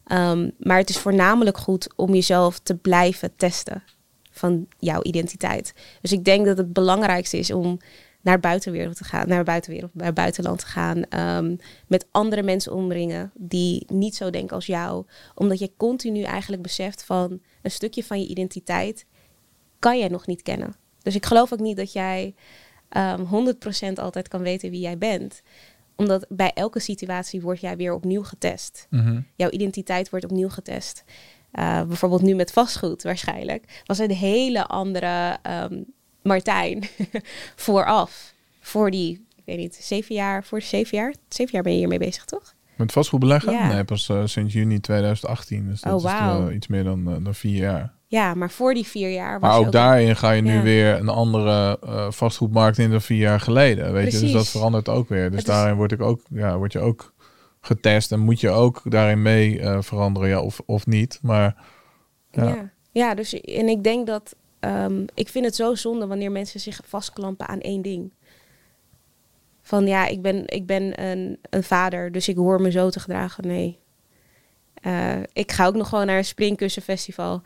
Ehm, maar het is voornamelijk goed om jezelf te blijven testen van jouw identiteit. Dus ik denk dat het belangrijkste is om naar buitenwereld te gaan, naar buitenwereld, naar buitenland te gaan, ehm, met andere mensen omringen die niet zo denken als jou, omdat je continu eigenlijk beseft van een stukje van je identiteit kan jij nog niet kennen. Dus ik geloof ook niet dat jij ehm 100% altijd kan weten wie jij bent, omdat bij elke situatie word jij weer opnieuw getest. Mhm. Jouw identiteit wordt opnieuw getest. Eh, bijvoorbeeld nu met vastgoed waarschijnlijk, was een hele andere ehm, Martijn vooraf. Voor die, ik weet niet, zeven jaar, voor zeven jaar? Zeven jaar ben je hiermee bezig, toch? Met vastgoed beleggen? Ja. Nee, pas eh, sinds juni 2018. Dus dat Oh, is wauw. eh, iets meer dan, eh, dan vier jaar. Ja, maar voor die vier jaar was Maar ook daarin ga je nu Ja. weer een andere vastgoedmarkt in dan vier jaar geleden. Weet je? Dus dat verandert ook weer. Dus is- daarin word, ik ook, ja, word je ook getest en moet je ook daarin mee eh, veranderen, ja, of, of niet. Maar Ja. Ja. Ja. dus en ik denk dat ehm, ik vind het zo zonde wanneer mensen zich vastklampen aan één ding. Van ja, ik ben, ik ben een, een vader, dus ik hoor me zo te gedragen. Nee. Eh, ik ga ook nog gewoon naar een springkussenfestival.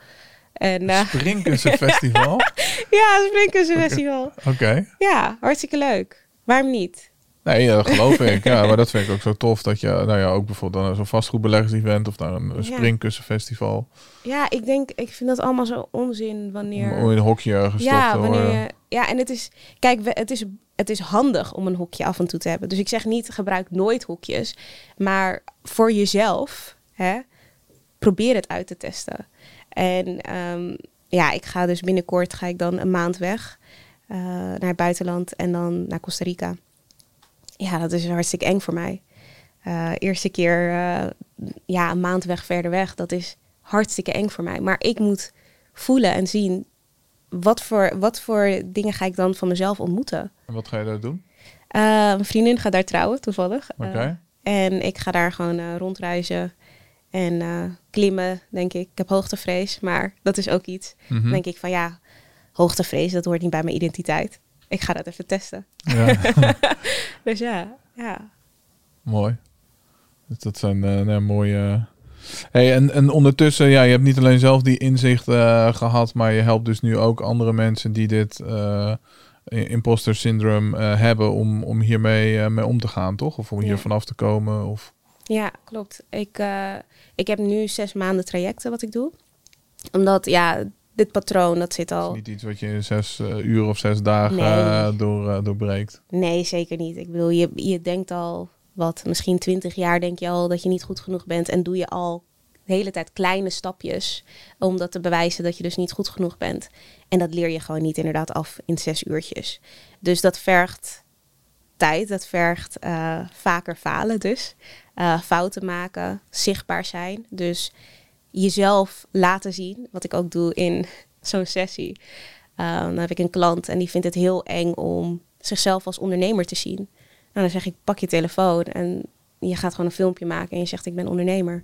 En, eh, Springkussenfestival? ja, springkussenfestival. Oké. Ja, hartstikke leuk. Waarom niet? Nee, dat geloof ik. Ja, maar dat vind ik ook zo tof dat je, nou ja, ook bijvoorbeeld naar zo'n vastgoedbeleggers-event of naar een, springkussenfestival. Ja, ik denk, ik vind dat allemaal zo onzin wanneer... Om in een hokje ergens ja, wanneer je, ja, en het is, kijk, het is, het is handig om een hokje af en toe te hebben. Dus ik zeg niet, gebruik nooit hokjes. Maar voor jezelf, hè, probeer het uit te testen. En ehm, ja, ik ga dus binnenkort ga ik dan een maand weg eh, naar het buitenland en dan naar Costa Rica. Ja, dat is hartstikke eng voor mij. Eh, eerste keer, eh, ja, een maand weg verder weg, dat is hartstikke eng voor mij. Maar ik moet voelen en zien wat voor, wat voor dingen ga ik dan van mezelf ontmoeten? En wat ga je daar doen? Eh, mijn vriendin gaat daar trouwen, toevallig. Oké. en ik ga daar gewoon rondreizen en klimmen, denk ik. Ik heb hoogtevrees, maar dat is ook iets. Mhm. Denk ik van ja, hoogtevrees, dat hoort niet bij mijn identiteit. Ik ga dat even testen. Ja, Dus ja, ja. mooi. Dus dat zijn eh, nou, mooie... Hey, en, en ondertussen, ja, je hebt niet alleen zelf die inzicht eh, gehad, maar je helpt dus nu ook andere mensen die dit eh, imposter syndroom eh, hebben om, om hiermee eh, mee om te gaan, toch? Of om hier Ja. vanaf te komen. Of... Ja, klopt. Ik, eh, ik heb nu zes maanden trajecten wat ik doe. Omdat, ja, dit patroon, dat zit Het is al... niet iets wat je in zes eh, uur of zes dagen Nee. eh, door, eh, doorbreekt. Nee, zeker niet. Ik bedoel, je, je denkt al, wat, misschien twintig jaar denk je al dat je niet goed genoeg bent. En doe je al de hele tijd kleine stapjes om dat te bewijzen dat je dus niet goed genoeg bent. En dat leer je gewoon niet inderdaad af in zes uurtjes. Dus dat vergt tijd, dat vergt eh, vaker falen dus. Eh, fouten maken, zichtbaar zijn. Dus jezelf laten zien, wat ik ook doe in zo'n sessie. Eh, dan heb ik een klant en die vindt het heel eng om zichzelf als ondernemer te zien. Nou, dan zeg ik, pak je telefoon en je gaat gewoon een filmpje maken en je zegt, ik ben ondernemer.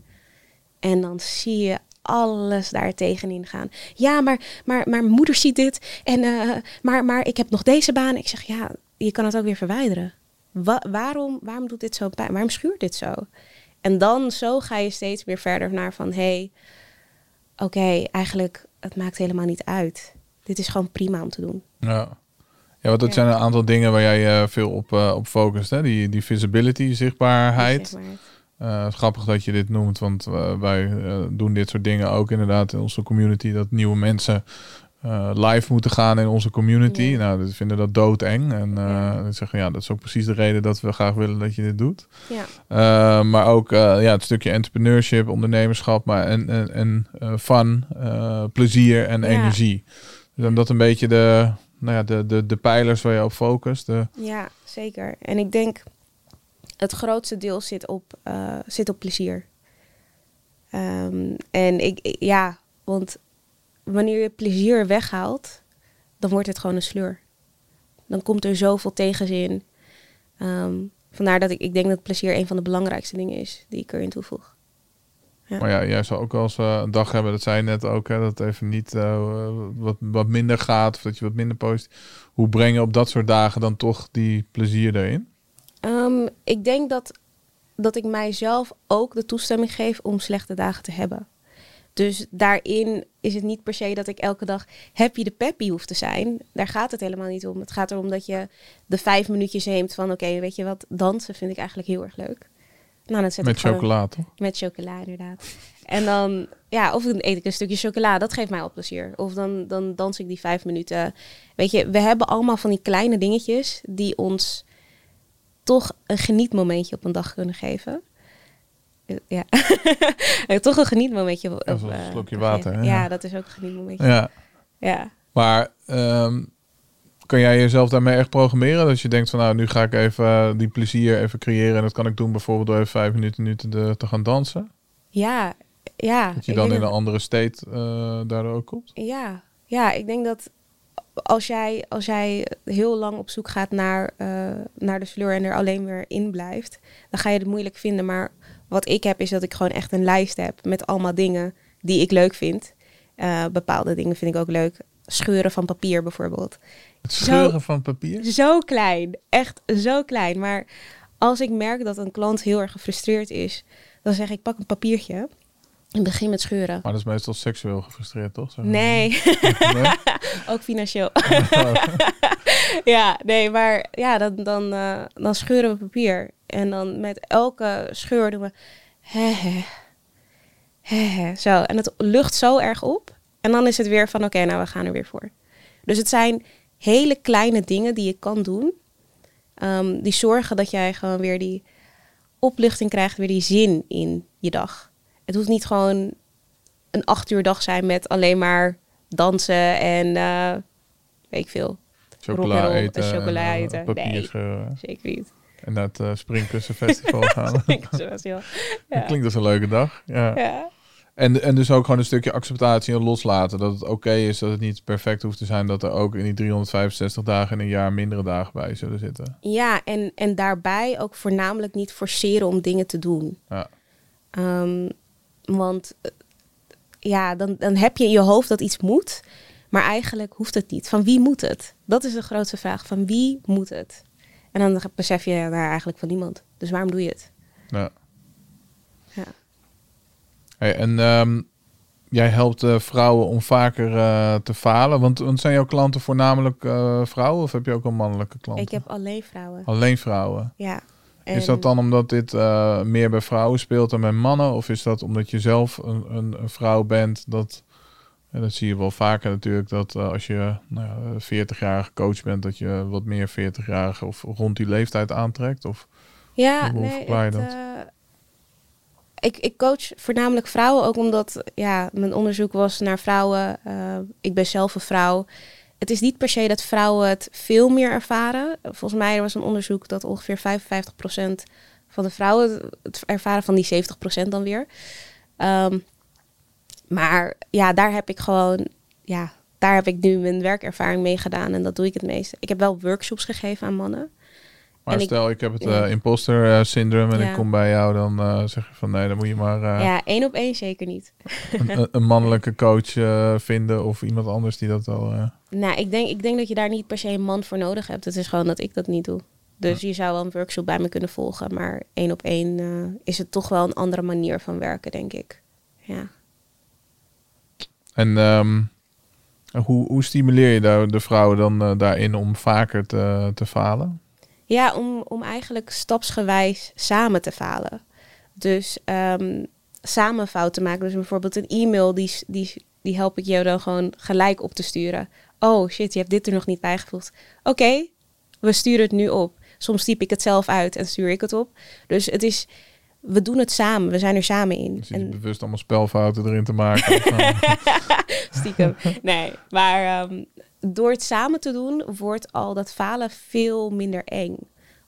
En dan zie je alles daar tegenin gaan. Ja, maar, maar, maar moeder ziet dit. En, eh, maar, maar ik heb nog deze baan. Ik zeg, ja, je kan het ook weer verwijderen. Wa- waarom, waarom doet dit zo pijn? Waarom schuurt dit zo? En dan zo ga je steeds meer verder naar van... hé, hey, oké, eigenlijk, het maakt helemaal niet uit. Dit is gewoon prima om te doen. Ja. Ja, want dat Ja. zijn een aantal dingen waar jij eh, veel op, eh, op focust. Hè? Die, die visibility, zichtbaarheid. Eh, grappig dat je dit noemt, want wij doen dit soort dingen ook inderdaad in onze community. Dat nieuwe mensen eh, live moeten gaan in onze community. Ja. Nou, we vinden dat doodeng. En eh Ja. zeggen, ja, dat is ook precies de reden dat we graag willen dat je dit doet. Ja, Eh, maar ook ja, het stukje entrepreneurship, ondernemerschap, maar en, en, en fun, plezier en energie. Dus dat een beetje de, nou ja, de, de, de pijlers waar je op focust. De, ja, zeker. En ik denk, het grootste deel zit op, zit op plezier. Ehm, en ik- ja, want wanneer je plezier weghaalt, dan wordt het gewoon een sleur. Dan komt er zoveel tegenzin. Ehm, vandaar dat ik, ik denk dat plezier een van de belangrijkste dingen is die ik erin toevoeg. Ja. Maar ja, jij zou ook wel eens eh, een dag hebben, dat zei je net ook, hè, dat het even niet eh, wat, wat minder gaat of dat je wat minder post. Hoe breng je op dat soort dagen dan toch die plezier erin? Ehm, ik denk dat, dat ik mijzelf ook de toestemming geef om slechte dagen te hebben. Dus daarin is het niet per se dat ik elke dag happy de peppy hoef te zijn. Daar gaat het helemaal niet om. Het gaat erom dat je de vijf minuutjes neemt van... oké, weet je wat, dansen vind ik eigenlijk heel erg leuk. Nou, dan zet Met chocola, toch? Met chocola, inderdaad. En dan, ja, of dan eet ik een stukje chocola. Dat geeft mij al plezier. Of dan, dan dans ik die vijf minuten. Weet je, we hebben allemaal van die kleine dingetjes die ons toch een genietmomentje op een dag kunnen geven. Ja. toch een genietmomentje. Op, Ja, zoals een eh, slokje water, hè? Ja, dat is ook een genietmomentje. Ja. Ja. Maar ehm, kan jij jezelf daarmee echt programmeren? Dat je denkt van nou, nu ga ik even eh, die plezier even creëren. En dat kan ik doen bijvoorbeeld door even vijf minuten nu te, gaan dansen. Ja, ja. Dat je dan in een andere state eh, daardoor ook komt. Ja, ja, ik denk dat als jij, als jij heel lang op zoek gaat naar, naar de sleur en er alleen weer in blijft, dan ga je het moeilijk vinden. Maar wat ik heb, is dat ik gewoon echt een lijst heb met allemaal dingen die ik leuk vind. Eh, bepaalde dingen vind ik ook leuk. Scheuren van papier bijvoorbeeld. Het Zo- scheuren van papier. Zo klein, echt zo klein. Maar als ik merk dat een klant heel erg gefrustreerd is, dan zeg ik pak een papiertje en begin met scheuren. Maar dat is meestal seksueel gefrustreerd, toch? Zeg maar. Nee, Nee? ook financieel. Oh. ja, nee, maar ja, dan, dan, eh, dan scheuren we papier. En dan met elke scheur doen we... Hè, hè, zo. En het lucht zo erg op. En dan is het weer van, oké, nou, we gaan er weer voor. Dus het zijn hele kleine dingen die je kan doen. ehm, die zorgen dat jij gewoon weer die opluchting krijgt, weer die zin in je dag. Het hoeft niet gewoon een acht uur dag zijn met alleen maar dansen en eh, weet ik veel. Chocola eten. en chocola eh, eten. Nee. Zeker niet. En naar het uh, Springkussenfestival gaan. Ja. Dat klinkt als een leuke dag. Ja. Ja. En, en dus ook gewoon een stukje acceptatie en loslaten. Dat het oké is, dat het niet perfect hoeft te zijn. Dat er ook in die 365 dagen in een jaar mindere dagen bij zullen zitten. Ja, en, en daarbij ook voornamelijk niet forceren om dingen te doen. Ja. Ehm, want eh, ja, dan, dan heb je in je hoofd dat iets moet. Maar eigenlijk hoeft het niet. Van wie moet het? Dat is de grootste vraag. Van wie moet het? En dan besef je nou, eigenlijk van niemand. Dus waarom doe je het? Ja. Ja. Hey, en ehm, jij helpt eh, vrouwen om vaker eh, te falen. Want, want zijn jouw klanten voornamelijk eh, vrouwen of heb je ook wel mannelijke klanten? Ik heb alleen vrouwen. Alleen vrouwen. Ja. Is dat dan omdat dit meer bij vrouwen speelt dan bij mannen? Of is dat omdat je zelf een, een, een vrouw bent? Dat, en dat zie je wel vaker natuurlijk. Dat eh, als je nou ja, 40-jarige coach bent, dat je wat meer 40-jarige of rond die leeftijd aantrekt. Of, Ja, Hoe nee. het, dat? eh, ik, ik coach voornamelijk vrouwen, ook omdat ja, mijn onderzoek was naar vrouwen. Eh, ik ben zelf een vrouw. Het is niet per se dat vrouwen het veel meer ervaren. Volgens mij er was een onderzoek dat ongeveer 55% van de vrouwen het ervaren van die 70% dan weer. Ehm, maar ja, daar heb ik gewoon, ja, daar heb ik nu mijn werkervaring mee gedaan en dat doe ik het meeste. Ik heb wel workshops gegeven aan mannen. maar En stel, ik heb het ja. eh, imposter eh, syndroom en Ja. ik kom bij jou, dan eh, zeg je van nee, dan moet je maar Ja, één op één zeker niet. een, een- mannelijke coach vinden of iemand anders die dat al. eh, Nou, ik denk, ik denk dat je daar niet per se een man voor nodig hebt. Het is gewoon dat ik dat niet doe. Dus je zou wel een workshop bij me kunnen volgen. Maar één op één is het toch wel een andere manier van werken, denk ik. Ja. En ehm, hoe, hoe stimuleer je de vrouwen dan eh, daarin om vaker te, te falen? Ja, om, om eigenlijk stapsgewijs samen te falen. Dus ehm, samen fouten maken. Dus bijvoorbeeld een e-mail, die, die, die help ik jou dan gewoon gelijk op te sturen. Oh shit, je hebt dit er nog niet bijgevoegd. Oké, we sturen het nu op. Soms typ ik het zelf uit en stuur ik het op. Dus het is, we doen het samen. We zijn er samen in. Dus je En bewust allemaal spelfouten erin te maken. Stiekem. Nee, maar ehm, door het samen te doen, wordt al dat falen veel minder eng.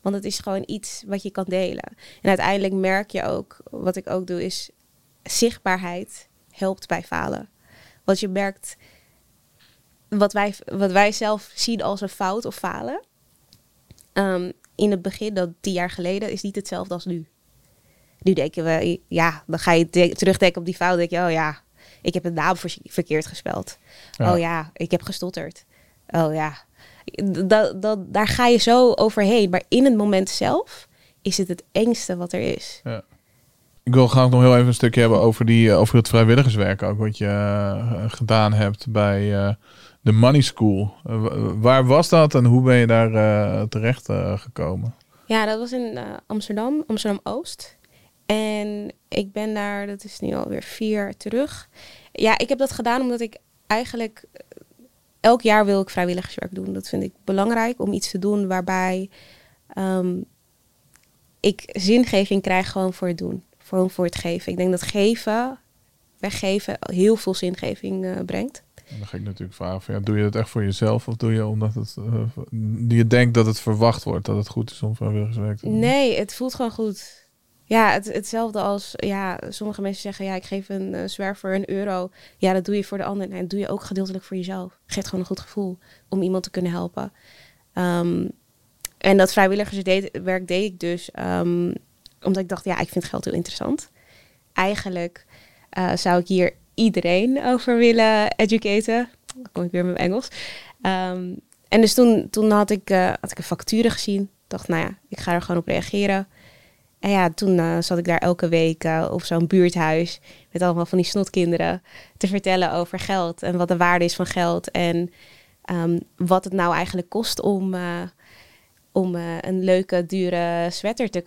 Want het is gewoon iets wat je kan delen. En uiteindelijk merk je ook, wat ik ook doe, is zichtbaarheid helpt bij falen. Want je merkt, wat wij, wat wij zelf zien als een fout of falen, ehm, in het begin, dat tien jaar geleden, is niet hetzelfde als nu. Nu denken we, ja, dan ga je de- terugdenken op die fout. denk je, oh ja, ik heb het naam ver- verkeerd gespeld. Ja. Oh ja, ik heb gestotterd. Oh ja, dat, dat, daar ga je zo overheen. Maar in het moment zelf is het het engste wat er is. ja. Ik wil graag nog heel even een stukje hebben over, die, eh, over het vrijwilligerswerk ook. Wat je eh, gedaan hebt bij eh, de Money School. Eh, wa- waar was dat en hoe ben je daar eh, terecht eh, gekomen? Ja, dat was in eh, Amsterdam, Amsterdam-Oost. En ik ben daar, dat is nu alweer vier jaar terug. Ja, ik heb dat gedaan omdat ik eigenlijk... eh, Elk jaar wil ik vrijwilligerswerk doen. Dat vind ik belangrijk om iets te doen waarbij ehm, ik zingeving krijg gewoon voor het doen. voor, voor het geven. Ik denk dat geven, weggeven, heel veel zingeving eh, brengt. En dan ga ik natuurlijk vragen: ja, doe je het echt voor jezelf of doe je omdat het, eh, je denkt dat het verwacht wordt dat het goed is om vrijwilligerswerk te doen? Nee, het voelt gewoon goed. Ja, het, hetzelfde als, ja, sommige mensen zeggen, ja, ik geef een uh, zwerver een euro. Ja, dat doe je voor de ander. Dat doe je ook gedeeltelijk voor jezelf. Geeft gewoon een goed gevoel om iemand te kunnen helpen. Ehm, en dat vrijwilligerswerk deed ik dus um, omdat ik dacht, ja, ik vind geld heel interessant. Eigenlijk uh, zou ik hier iedereen over willen educaten. Dan kom ik weer met mijn Engels. Um, en dus toen, toen had, ik, uh, had ik een facturen gezien. dacht, nou ja, ik ga er gewoon op reageren. En ja, toen uh, zat ik daar elke week uh, op zo'n buurthuis met allemaal van die snotkinderen te vertellen over geld en wat de waarde is van geld en um, wat het nou eigenlijk kost om, uh, om een leuke, dure sweater te,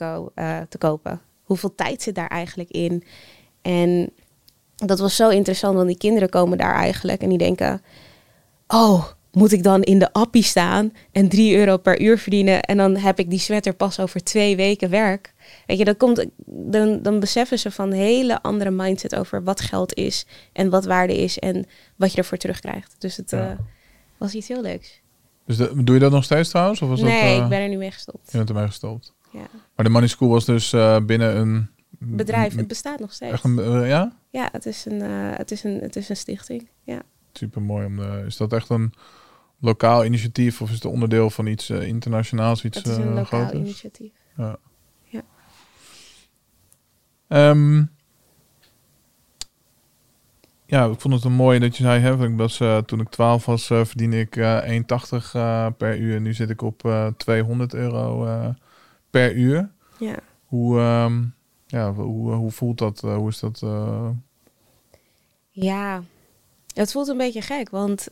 te kopen. Hoeveel tijd zit daar eigenlijk in? En dat was zo interessant, want die kinderen komen daar eigenlijk en die denken: Oh, moet ik dan in de appie staan en 3 euro per uur verdienen en dan heb ik die sweater pas over twee weken werk? Weet je, dan, komt, dan, dan beseffen ze van een hele andere mindset over wat geld is en wat waarde is en wat je ervoor terugkrijgt. Dus het ja. uh, was iets heel leuks. Dus de, doe je dat nog steeds trouwens? Of was nee, dat, uh, ik ben er nu mee gestopt. Je bent ermee gestopt. Ja. Maar de Money School was dus uh, binnen een... Bedrijf, het bestaat nog steeds. Echt een, ja? Ja, het is een, het is een, het is een stichting, ja. Super mooi. Om de, is dat echt een lokaal initiatief of is het onderdeel van iets internationaals? Iets, het is een lokaal groters? initiatief. Ja. Ja. Um, ja, ik vond het een mooi dat je zei, hè, ik was, uh, toen ik 12 was, uh, verdiende ik uh, 1,80 per uur. En nu zit ik op 200 euro per uur. Ja. Hoe, um, ja, hoe, hoe voelt dat? hoe is dat? Ja, het voelt een beetje gek, want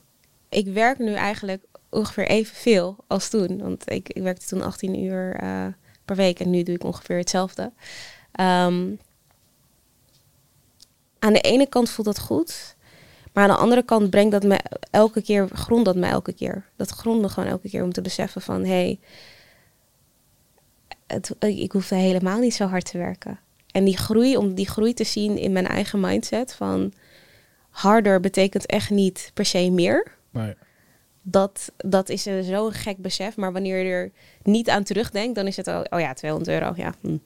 ik werk nu eigenlijk ongeveer evenveel als toen. Want ik, ik werkte toen 18 uur per week en nu doe ik ongeveer hetzelfde. Um, aan de ene kant voelt dat goed. Maar aan de andere kant brengt dat me elke keer, grond dat me elke keer. Dat grond me gewoon elke keer om te beseffen van hé, hey, ik hoef helemaal niet zo hard te werken. En die groei, om die groei te zien in mijn eigen mindset van harder betekent echt niet per se meer. Nee. Dat, dat is zo'n gek besef. Maar wanneer je er niet aan terugdenkt, dan is het al, oh ja, 200 euro. Ja, hm.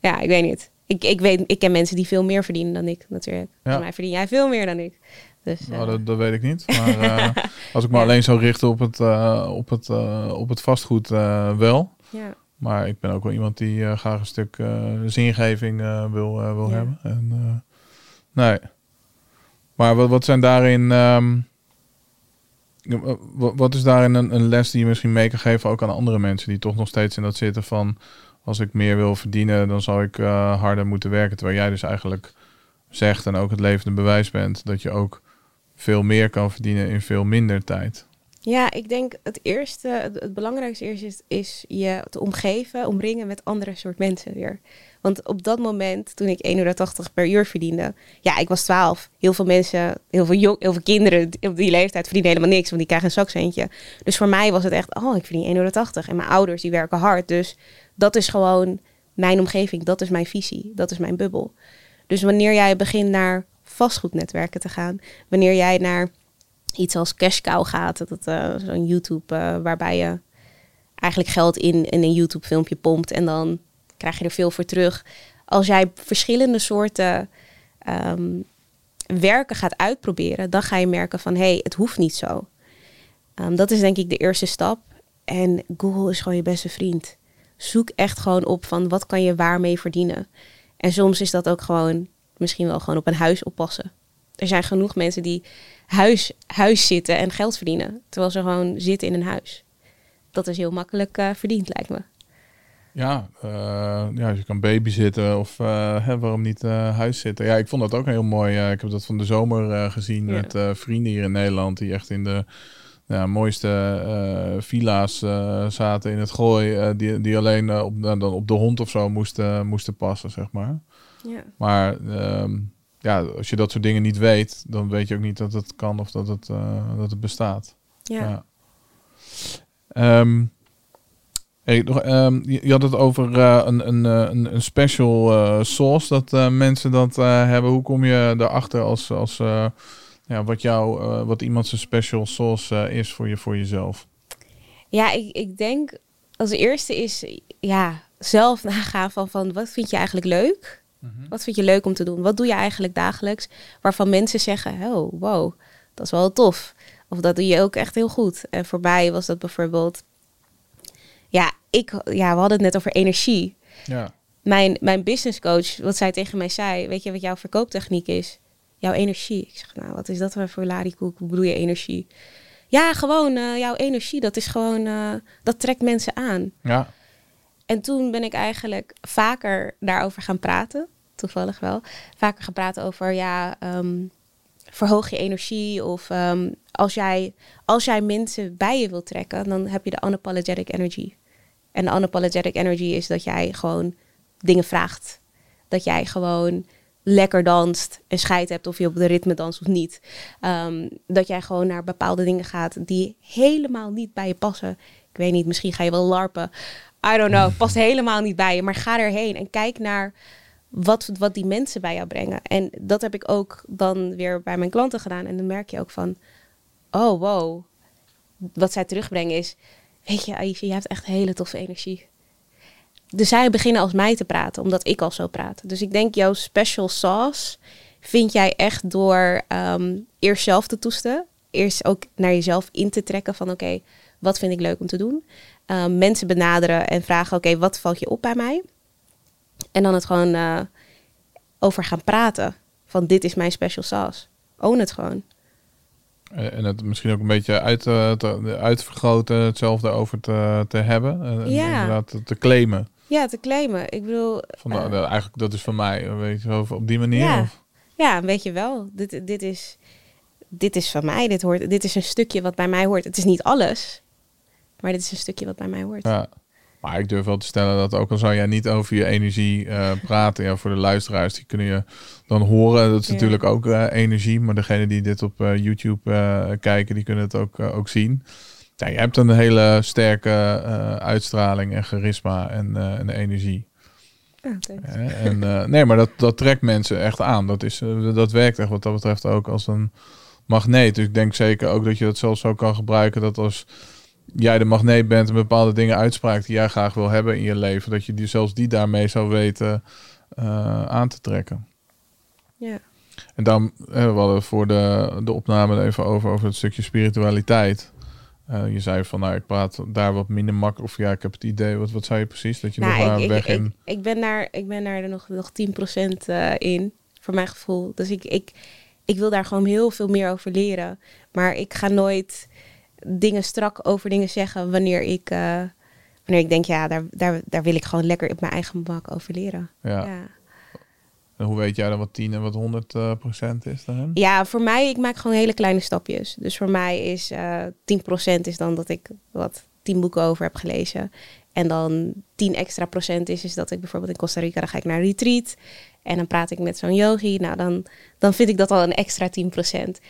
ja ik weet niet ik, ik, weet, ik ken mensen die veel meer verdienen dan ik natuurlijk. Ja. Mij verdien jij veel meer dan ik. Dus, uh... nou, dat, dat, weet ik niet. Maar uh, als ik me ja. alleen zou richten op het, uh, op het, op het vastgoed wel. Ja. Maar ik ben ook wel iemand die graag een stuk zingeving wil, wil ja. hebben. En, nee. Maar wat, wat zijn daarin... Um, wat is daarin een, een les die je misschien mee kan geven ook aan andere mensen die toch nog steeds in dat zitten van als ik meer wil verdienen, dan zou ik uh, harder moeten werken. Terwijl jij dus eigenlijk zegt en ook het levende bewijs bent dat je ook veel meer kan verdienen in veel minder tijd. Ja, ik denk het eerste, het, belangrijkste eerst is, je te omgeven, omringen met andere soort mensen weer. Want op dat moment, toen ik 1,80 euro per uur verdiende, ja, ik was 12. Heel veel mensen, heel veel, jong, heel veel kinderen op die leeftijd verdienen helemaal niks, want die krijgen een zakcentje. Dus voor mij was het echt, oh, ik verdien 1,80 euro. En mijn ouders, die werken hard. Dus dat is gewoon mijn omgeving, dat is mijn visie, dat is mijn bubbel. Dus wanneer jij begint naar vastgoednetwerken te gaan, wanneer jij naar iets als Cash Cow gaat, dat uh, zo'n YouTube uh, waarbij je eigenlijk geld in, in een YouTube filmpje pompt en dan krijg je er veel voor terug. Als jij verschillende soorten um, werken gaat uitproberen, dan ga je merken van hé, hey, het hoeft niet zo. Um, dat is denk ik de eerste stap. En Google is gewoon je beste vriend zoek echt gewoon op van wat kan je waarmee verdienen. En soms is dat ook gewoon misschien wel gewoon op een huis oppassen. Er zijn genoeg mensen die huis, huis zitten en geld verdienen, terwijl ze gewoon zitten in een huis. Dat is heel makkelijk uh, verdiend, lijkt me. Ja, uh, ja, je kan babysitten of uh, hè, waarom niet huis zitten. Ja, ik vond dat ook heel mooi. ik heb dat van de zomer gezien ja. met vrienden hier in Nederland die echt in de ja, mooiste uh, villa's uh, zaten in het gooi, uh, die, die alleen op, dan op de hond of zo moesten, moesten passen, zeg maar. Ja. Maar um, ja, als je dat soort dingen niet weet, dan weet je ook niet dat het kan of dat het, dat het bestaat. Ja. ja. Um, Hey, nog, ehm, je, je had het over eh, een, een, eh, een, een special eh, sauce dat eh, mensen dat eh, hebben. Hoe kom je daarachter als, als eh, ja, wat, jou, eh, wat iemand zijn special sauce eh, is voor, je, voor jezelf? Ja, ik, ik denk als eerste is ja, zelf nagaan van, van wat vind je eigenlijk leuk? Wat vind je leuk om te doen? Wat doe je eigenlijk dagelijks? Waarvan mensen zeggen, oh, wow, dat is wel tof. Of dat doe je ook echt heel goed. En voor mij was dat bijvoorbeeld... Ja, ik, ja we hadden het net over energie. Ja. Mijn, mijn business coach, wat zij tegen mij zei... Weet je wat jouw verkooptechniek is? Jouw energie. Ik zeg, nou, wat is dat voor larikoek? Hoe bedoel je energie? Ja, gewoon eh, jouw energie. Dat is gewoon... eh, dat trekt mensen aan. Ja. En toen ben ik eigenlijk vaker daarover gaan praten. Toevallig wel. Vaker gaan praten over, ja, ehm, verhoog je energie. Of ehm, als, jij, als jij mensen bij je wilt trekken, dan heb je de unapologetic energy. En de unapologetic energy is dat jij gewoon dingen vraagt. Dat jij gewoon lekker danst en scheid hebt of je op de ritme danst of niet. Ehm, dat jij gewoon naar bepaalde dingen gaat die helemaal niet bij je passen. Ik weet niet, misschien ga je wel larpen. I don't know, past helemaal niet bij je. Maar ga erheen en kijk naar wat, wat die mensen bij jou brengen. En dat heb ik ook dan weer bij mijn klanten gedaan. En dan merk je ook van, oh wow. Wat zij terugbrengen is, weet je Aisha, je hebt echt hele toffe energie. Dus zij beginnen als mij te praten, omdat ik al zo praat. Dus ik denk, jouw special sauce vind jij echt door ehm, eerst zelf te toesten. Eerst ook naar jezelf in te trekken van, oké, wat vind ik leuk om te doen? Ehm, mensen benaderen en vragen, oké, wat valt je op bij mij? En dan het gewoon eh, over gaan praten. Van dit is mijn special sauce. Own het gewoon. Eh, En het misschien ook een beetje uit, eh, te, uitvergroten, hetzelfde over te, te hebben. En, Ja. inderdaad te claimen. Ja, te claimen. Ik bedoel, Van, eh, eigenlijk, dat is van mij. Weet je, zo, op die manier. Ja. Of? ja, weet je wel. Dit, dit, is, dit is van mij. Dit, hoort, dit is een stukje wat bij mij hoort. Het is niet alles. Maar dit is een stukje wat bij mij hoort. Ja. Maar ik durf wel te stellen dat ook al zou jij niet over je energie eh, praten, ja, voor de luisteraars, die kunnen je dan horen. Dat is Ja. natuurlijk ook eh, energie, maar degene die dit op YouTube kijken, die kunnen het ook, ook zien. Ja, je hebt een hele sterke eh, uitstraling en charisma en, eh, en energie. Ja? En, eh, nee, maar dat, dat trekt mensen echt aan. Dat, is, dat werkt echt wat dat betreft ook als een magneet. Dus ik denk zeker ook dat je dat zelfs zo kan gebruiken dat als jij de magneet bent en bepaalde dingen uitspraakt die jij graag wil hebben in je leven, dat je die, zelfs die daarmee zou weten aan te trekken. Ja. En dan we hadden voor de, de opname even over, over het stukje spiritualiteit. Eh, je zei van, nou, ik praat daar wat minder makkelijk. Of ja, ik heb het idee, wat, wat zei je precies? Dat je nog Nou, maar ik, ik, weg in... ik ben daar, ik ben daar nog, nog 10% eh, in, voor mijn gevoel. Dus ik, ik, ik wil daar gewoon heel veel meer over leren. Maar ik ga nooit dingen strak over dingen zeggen wanneer ik, eh, wanneer ik denk, ja, daar, daar, daar wil ik gewoon lekker op mijn eigen gemak over leren. Ja. Ja. En hoe weet jij dan wat 10 en wat 100 eh, procent is daarin? Ja, voor mij, ik maak gewoon hele kleine stapjes. Dus voor mij is eh 10% is dan dat ik wat 10 boeken over heb gelezen. En dan 10 extra procent is, is dat ik bijvoorbeeld in Costa Rica, dan ga ik naar een retreat. En dan praat ik met zo'n yogi. Nou, dan, dan vind ik dat al een extra 10%.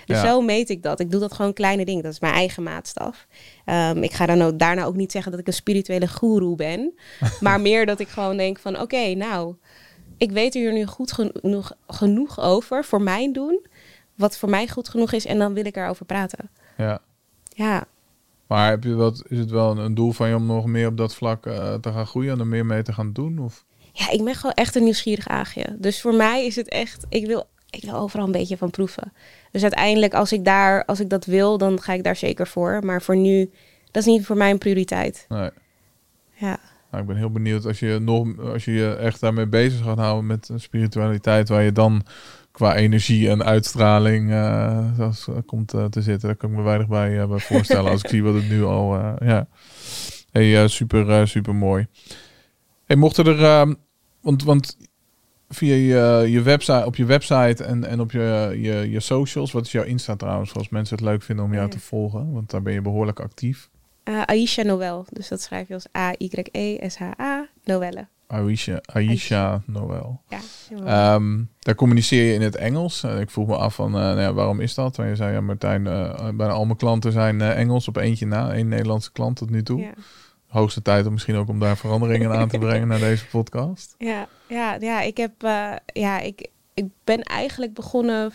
Dus Ja. zo meet ik dat. Ik doe dat gewoon kleine dingen. Dat is mijn eigen maatstaf. Ehm, ik ga dan ook, daarna ook niet zeggen dat ik een spirituele guru ben. maar meer dat ik gewoon denk van, oké, nou, ik weet er hier nu goed genoeg, genoeg over voor mijn doen. Wat voor mij goed genoeg is. En dan wil ik erover praten. Ja. Ja, Maar heb je wat, is het wel een, een doel van je om nog meer op dat vlak eh, te gaan groeien en er meer mee te gaan doen? Of? Ja, ik ben gewoon echt een nieuwsgierig aagje. Dus voor mij is het echt, ik wil, ik wil overal een beetje van proeven. Dus uiteindelijk, als ik daar, als ik dat wil, dan ga ik daar zeker voor. Maar voor nu, dat is niet voor mij een prioriteit. Nee. Ja, Nou, ik ben heel benieuwd als je, nog, als je je echt daarmee bezig gaat houden met spiritualiteit, waar je dan qua energie en uitstraling zoals, eh, komt eh, te zitten. Daar kan ik me weinig bij, bij voorstellen als ik zie wat het nu al... ja. Hey, super, super mooi. Hey, mochten er... ehm, want, want via je, je website, op je website en, en op je, je, je socials, wat is jouw Insta trouwens, als mensen het leuk vinden om jou Ja. te volgen? Want daar ben je behoorlijk actief. Eh, Aisha Noël. Dus dat schrijf je als A-Y-E-S-H-A, Noelle. Aisha, Aisha Noël. Ja. Ehm, daar communiceer je in het Engels. En ik vroeg me af van, eh, nou ja, waarom is dat? Want je zei, ja Martijn, eh, bijna al mijn klanten zijn Engels op eentje na. één Nederlandse klant tot nu toe. ja. hoogste tijd om misschien ook om daar veranderingen aan te brengen naar deze podcast. Ja, ja, ja ik heb, ja, ik, ik ben eigenlijk begonnen,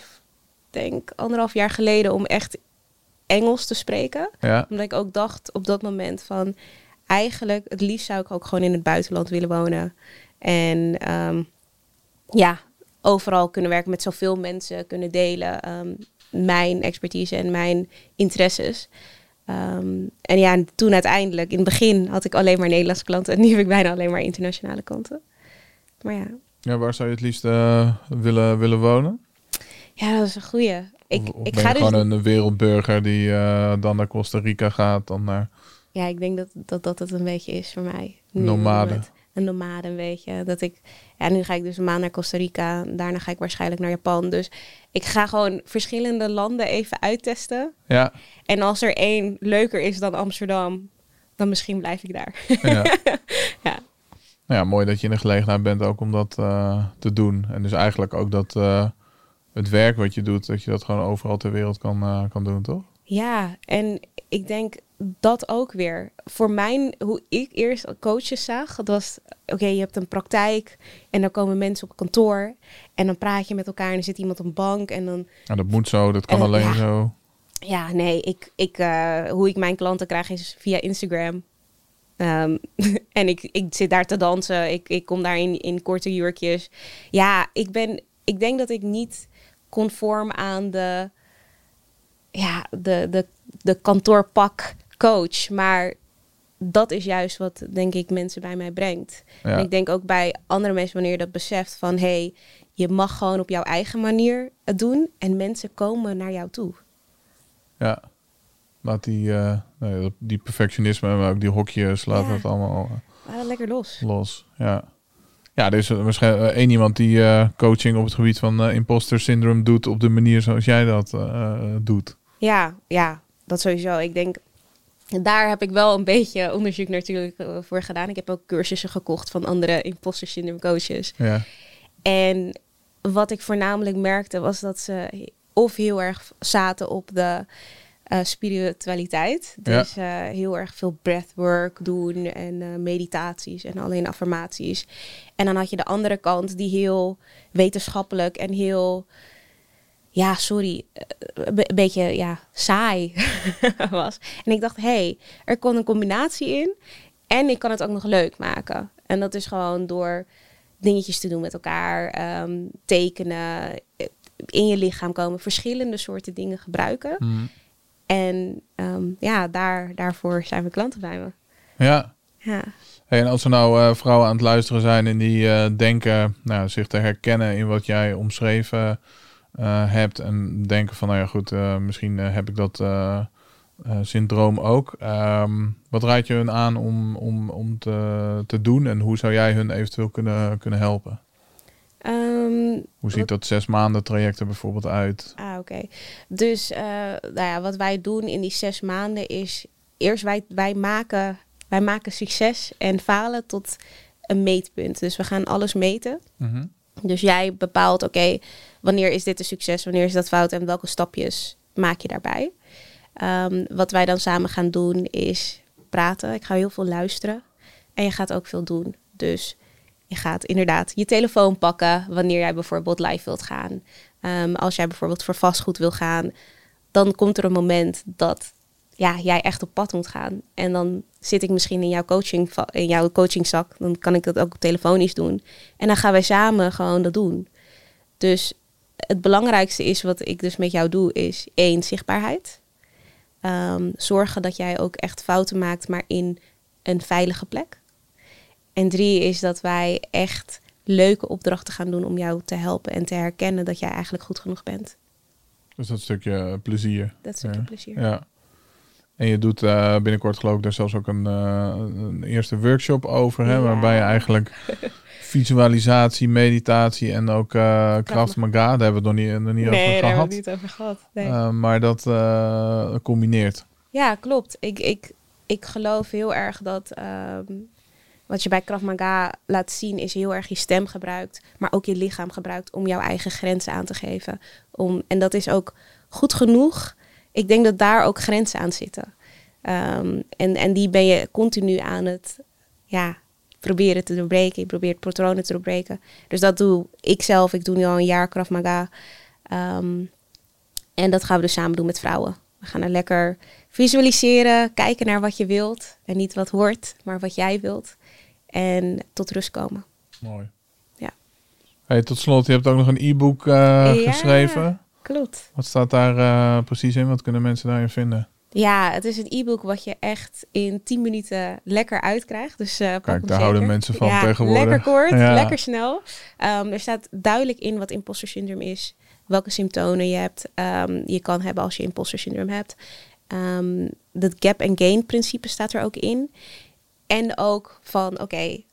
denk anderhalf jaar geleden, om echt Engels te spreken. Ja, Omdat ik ook dacht op dat moment van, eigenlijk, het liefst zou ik ook gewoon in het buitenland willen wonen. En ehm, ja, overal kunnen werken met zoveel mensen, kunnen delen. ehm, mijn expertise en mijn interesses. Ehm, en ja, en toen uiteindelijk, in het begin had ik alleen maar Nederlandse klanten. En nu heb ik bijna alleen maar internationale klanten. Maar ja, ja waar zou je het liefst eh, willen, willen wonen? ja dat is een goeie. Ik, of of ik ben ga je dus... gewoon een wereldburger die eh, dan naar Costa Rica gaat, dan naar... Ja, ik denk dat, dat dat het een beetje is voor mij. nu Nomade. Een nomade, een beetje. Dat ik, ja, nu ga ik dus een maand naar Costa Rica. Daarna ga ik waarschijnlijk naar Japan. Dus ik ga gewoon verschillende landen even uittesten. Ja, En als er één leuker is dan Amsterdam, dan misschien blijf ik daar. ja. Ja. Nou ja, mooi dat je in de gelegenheid bent ook om dat eh, te doen. En dus eigenlijk ook dat eh, het werk wat je doet, dat je dat gewoon overal ter wereld kan, eh, kan doen, toch? Ja, en ik denk dat ook weer. Voor mijn, hoe ik eerst coaches zag, dat was, oké, je hebt een praktijk en dan komen mensen op kantoor en dan praat je met elkaar en er zit iemand op een bank en dan, Nou, dat moet zo, dat kan alleen ja. zo. ja, nee, ik, ik, eh, hoe ik mijn klanten krijg is via Instagram. Ehm, en ik, ik zit daar te dansen, ik, ik kom daar in, in korte jurkjes. Ja, ik ben, ik denk dat ik niet conform aan de, ja, de, de, de kantoorpak coach, maar dat is juist wat, denk ik, mensen bij mij brengt. Ja. En ik denk ook bij andere mensen, wanneer je dat beseft van... hé, hey, je mag gewoon op jouw eigen manier het doen... en mensen komen naar jou toe. Ja. Laat die, eh, die perfectionisme, maar ook die hokjes, laat Ja. het allemaal Laat het lekker los. los. Ja. Ja, er is waarschijnlijk één iemand die eh, coaching op het gebied van eh, imposter syndroom doet op de manier zoals jij dat eh, doet. Ja, ja, dat sowieso. Ik denk, daar heb ik wel een beetje onderzoek natuurlijk eh, voor gedaan. Ik heb ook cursussen gekocht van andere imposter syndrome coaches. Ja. En wat ik voornamelijk merkte was dat ze of heel erg zaten op de eh, spiritualiteit. Ja. Dus eh, heel erg veel breathwork doen en eh, meditaties en alleen affirmaties. En dan had je de andere kant die heel wetenschappelijk en heel, ja, sorry, een be- een beetje ja, saai was. En ik dacht, hé, hey, er kon een combinatie in en ik kan het ook nog leuk maken. En dat is gewoon door dingetjes te doen met elkaar, ehm, tekenen, in je lichaam komen, verschillende soorten dingen gebruiken. Mhm. En ehm, ja, daar, daarvoor zijn mijn klanten bij me. Ja. Ja. Hey, en als er nou eh, vrouwen aan het luisteren zijn en die eh, denken nou, zich te herkennen in wat jij omschreven eh, hebt en denken van, nou ja goed, misschien heb ik dat syndroom ook. Ehm, wat raad je hun aan om, om, om te, te doen en hoe zou jij hun eventueel kunnen, kunnen helpen? Ehm, Hoe ziet Wat- dat zes maanden traject er bijvoorbeeld uit? Ah, oké. Dus eh, nou ja, wat wij doen in die zes maanden is... Eerst wij, wij, maken, wij maken succes en falen tot een meetpunt. Dus we gaan alles meten. Mhm. Dus jij bepaalt, oké, wanneer is dit een succes, wanneer is dat fout en welke stapjes maak je daarbij. Ehm, wat wij dan samen gaan doen is praten. Ik ga heel veel luisteren en je gaat ook veel doen. Dus je gaat inderdaad je telefoon pakken wanneer jij bijvoorbeeld live wilt gaan. Ehm, als jij bijvoorbeeld voor vastgoed wil gaan, dan komt er een moment dat ja, jij echt op pad moet gaan. En dan zit ik misschien in jouw, coaching, in jouw coachingzak. Dan kan ik dat ook telefonisch doen. En dan gaan wij samen gewoon dat doen. Dus het belangrijkste is wat ik dus met jou doe, is één, zichtbaarheid. Ehm, zorgen dat jij ook echt fouten maakt, maar in een veilige plek. En drie is dat wij echt leuke opdrachten gaan doen om jou te helpen en te herkennen dat jij eigenlijk goed genoeg bent. Dus dat stukje plezier. Dat is een Ja. plezier. Ja. En je doet eh, binnenkort geloof ik daar zelfs ook een, eh, een eerste workshop over, hè, Ja. waarbij je eigenlijk visualisatie, meditatie en ook eh Kraft Maga, daar hebben we het nog niet, nog niet over nee, daar hebben gehad. we het niet over gehad. Nee. Eh, maar dat eh, combineert. Ja, klopt. Ik, ik, ik geloof heel erg dat ehm, wat je bij Krav Maga laat zien is heel erg je stem gebruikt, maar ook je lichaam gebruikt om jouw eigen grenzen aan te geven. Om, en dat is ook goed genoeg. Ik denk dat daar ook grenzen aan zitten. Ehm, en, en die ben je continu aan het ja, proberen te doorbreken. Je probeert patronen te doorbreken. Dus dat doe ik zelf. Ik doe nu al een jaar Krav Maga. Ehm, en dat gaan we dus samen doen met vrouwen. We gaan er lekker visualiseren, kijken naar wat je wilt. En niet wat hoort, maar wat jij wilt. En tot rust komen. Mooi. Ja. Hey, tot slot, je hebt ook nog een e-book eh, Ja. geschreven. Klopt. Wat staat daar eh, precies in? Wat kunnen mensen daarin vinden? Ja, het is een e-book wat je echt in 10 minuten lekker uitkrijgt. Dus eh Kijk, daar houden mensen van ja, tegenwoordig. Lekker kort, Ja. lekker snel. Ehm, er staat duidelijk in wat imposter syndroom is. Welke symptomen je hebt. ehm, je kan hebben als je imposter syndroom hebt. Ehm dat gap and gain principe staat er ook in. En ook van, oké,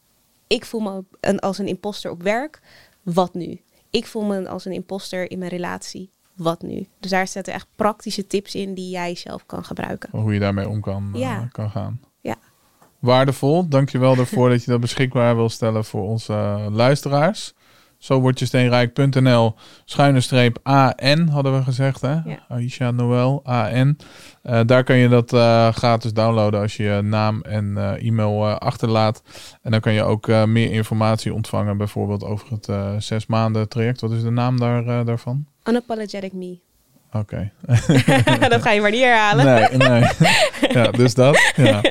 ik voel me een, als een imposter op werk. Wat nu? Ik voel me als een imposter in mijn relatie. Wat nu? Dus daar zitten echt praktische tips in die jij zelf kan gebruiken. Hoe je daarmee om kan, eh, Ja. kan gaan. Ja. Waardevol. Dankjewel daarvoor dat je dat beschikbaar wil stellen voor onze eh, luisteraars. Zo word je steenrijk.nl schuine streep AN hadden we gezegd hè? Ja. Aisha Noël AN. Eh, daar kan je dat eh, gratis downloaden als je je naam en eh, e-mail achterlaat. En dan kan je ook meer informatie ontvangen, bijvoorbeeld over het zes maanden traject. Wat is de naam daar, daarvan? Unapologetic me. Oké. dat ga je maar niet herhalen. Nee, nee. ja, dus dat. Ja.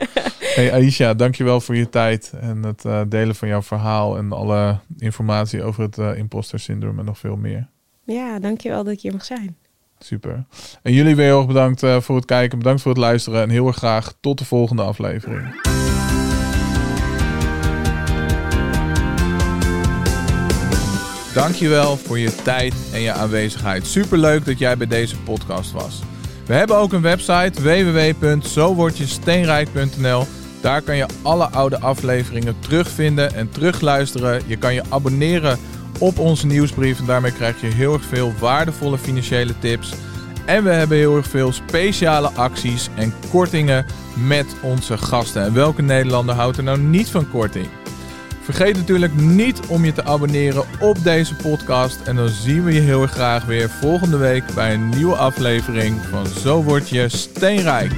Hey Aisha, dankjewel voor je tijd en het eh, delen van jouw verhaal en alle informatie over het eh, imposter syndroom en nog veel meer. Ja, dankjewel dat ik hier mag zijn. Super. En jullie weer heel erg bedankt eh, voor het kijken, bedankt voor het luisteren en heel erg graag tot de volgende aflevering. Dankjewel voor je tijd en je aanwezigheid. Superleuk dat jij bij deze podcast was. We hebben ook een website www.zowordjesteenrijk.nl. Daar kan je alle oude afleveringen terugvinden en terugluisteren. Je kan je abonneren op onze nieuwsbrief en daarmee krijg je heel erg veel waardevolle financiële tips. En we hebben heel erg veel speciale acties en kortingen met onze gasten. En welke Nederlander houdt er nou niet van korting? Vergeet natuurlijk niet om je te abonneren op deze podcast. En dan zien we je heel erg graag weer volgende week bij een nieuwe aflevering van Zo word je steenrijk.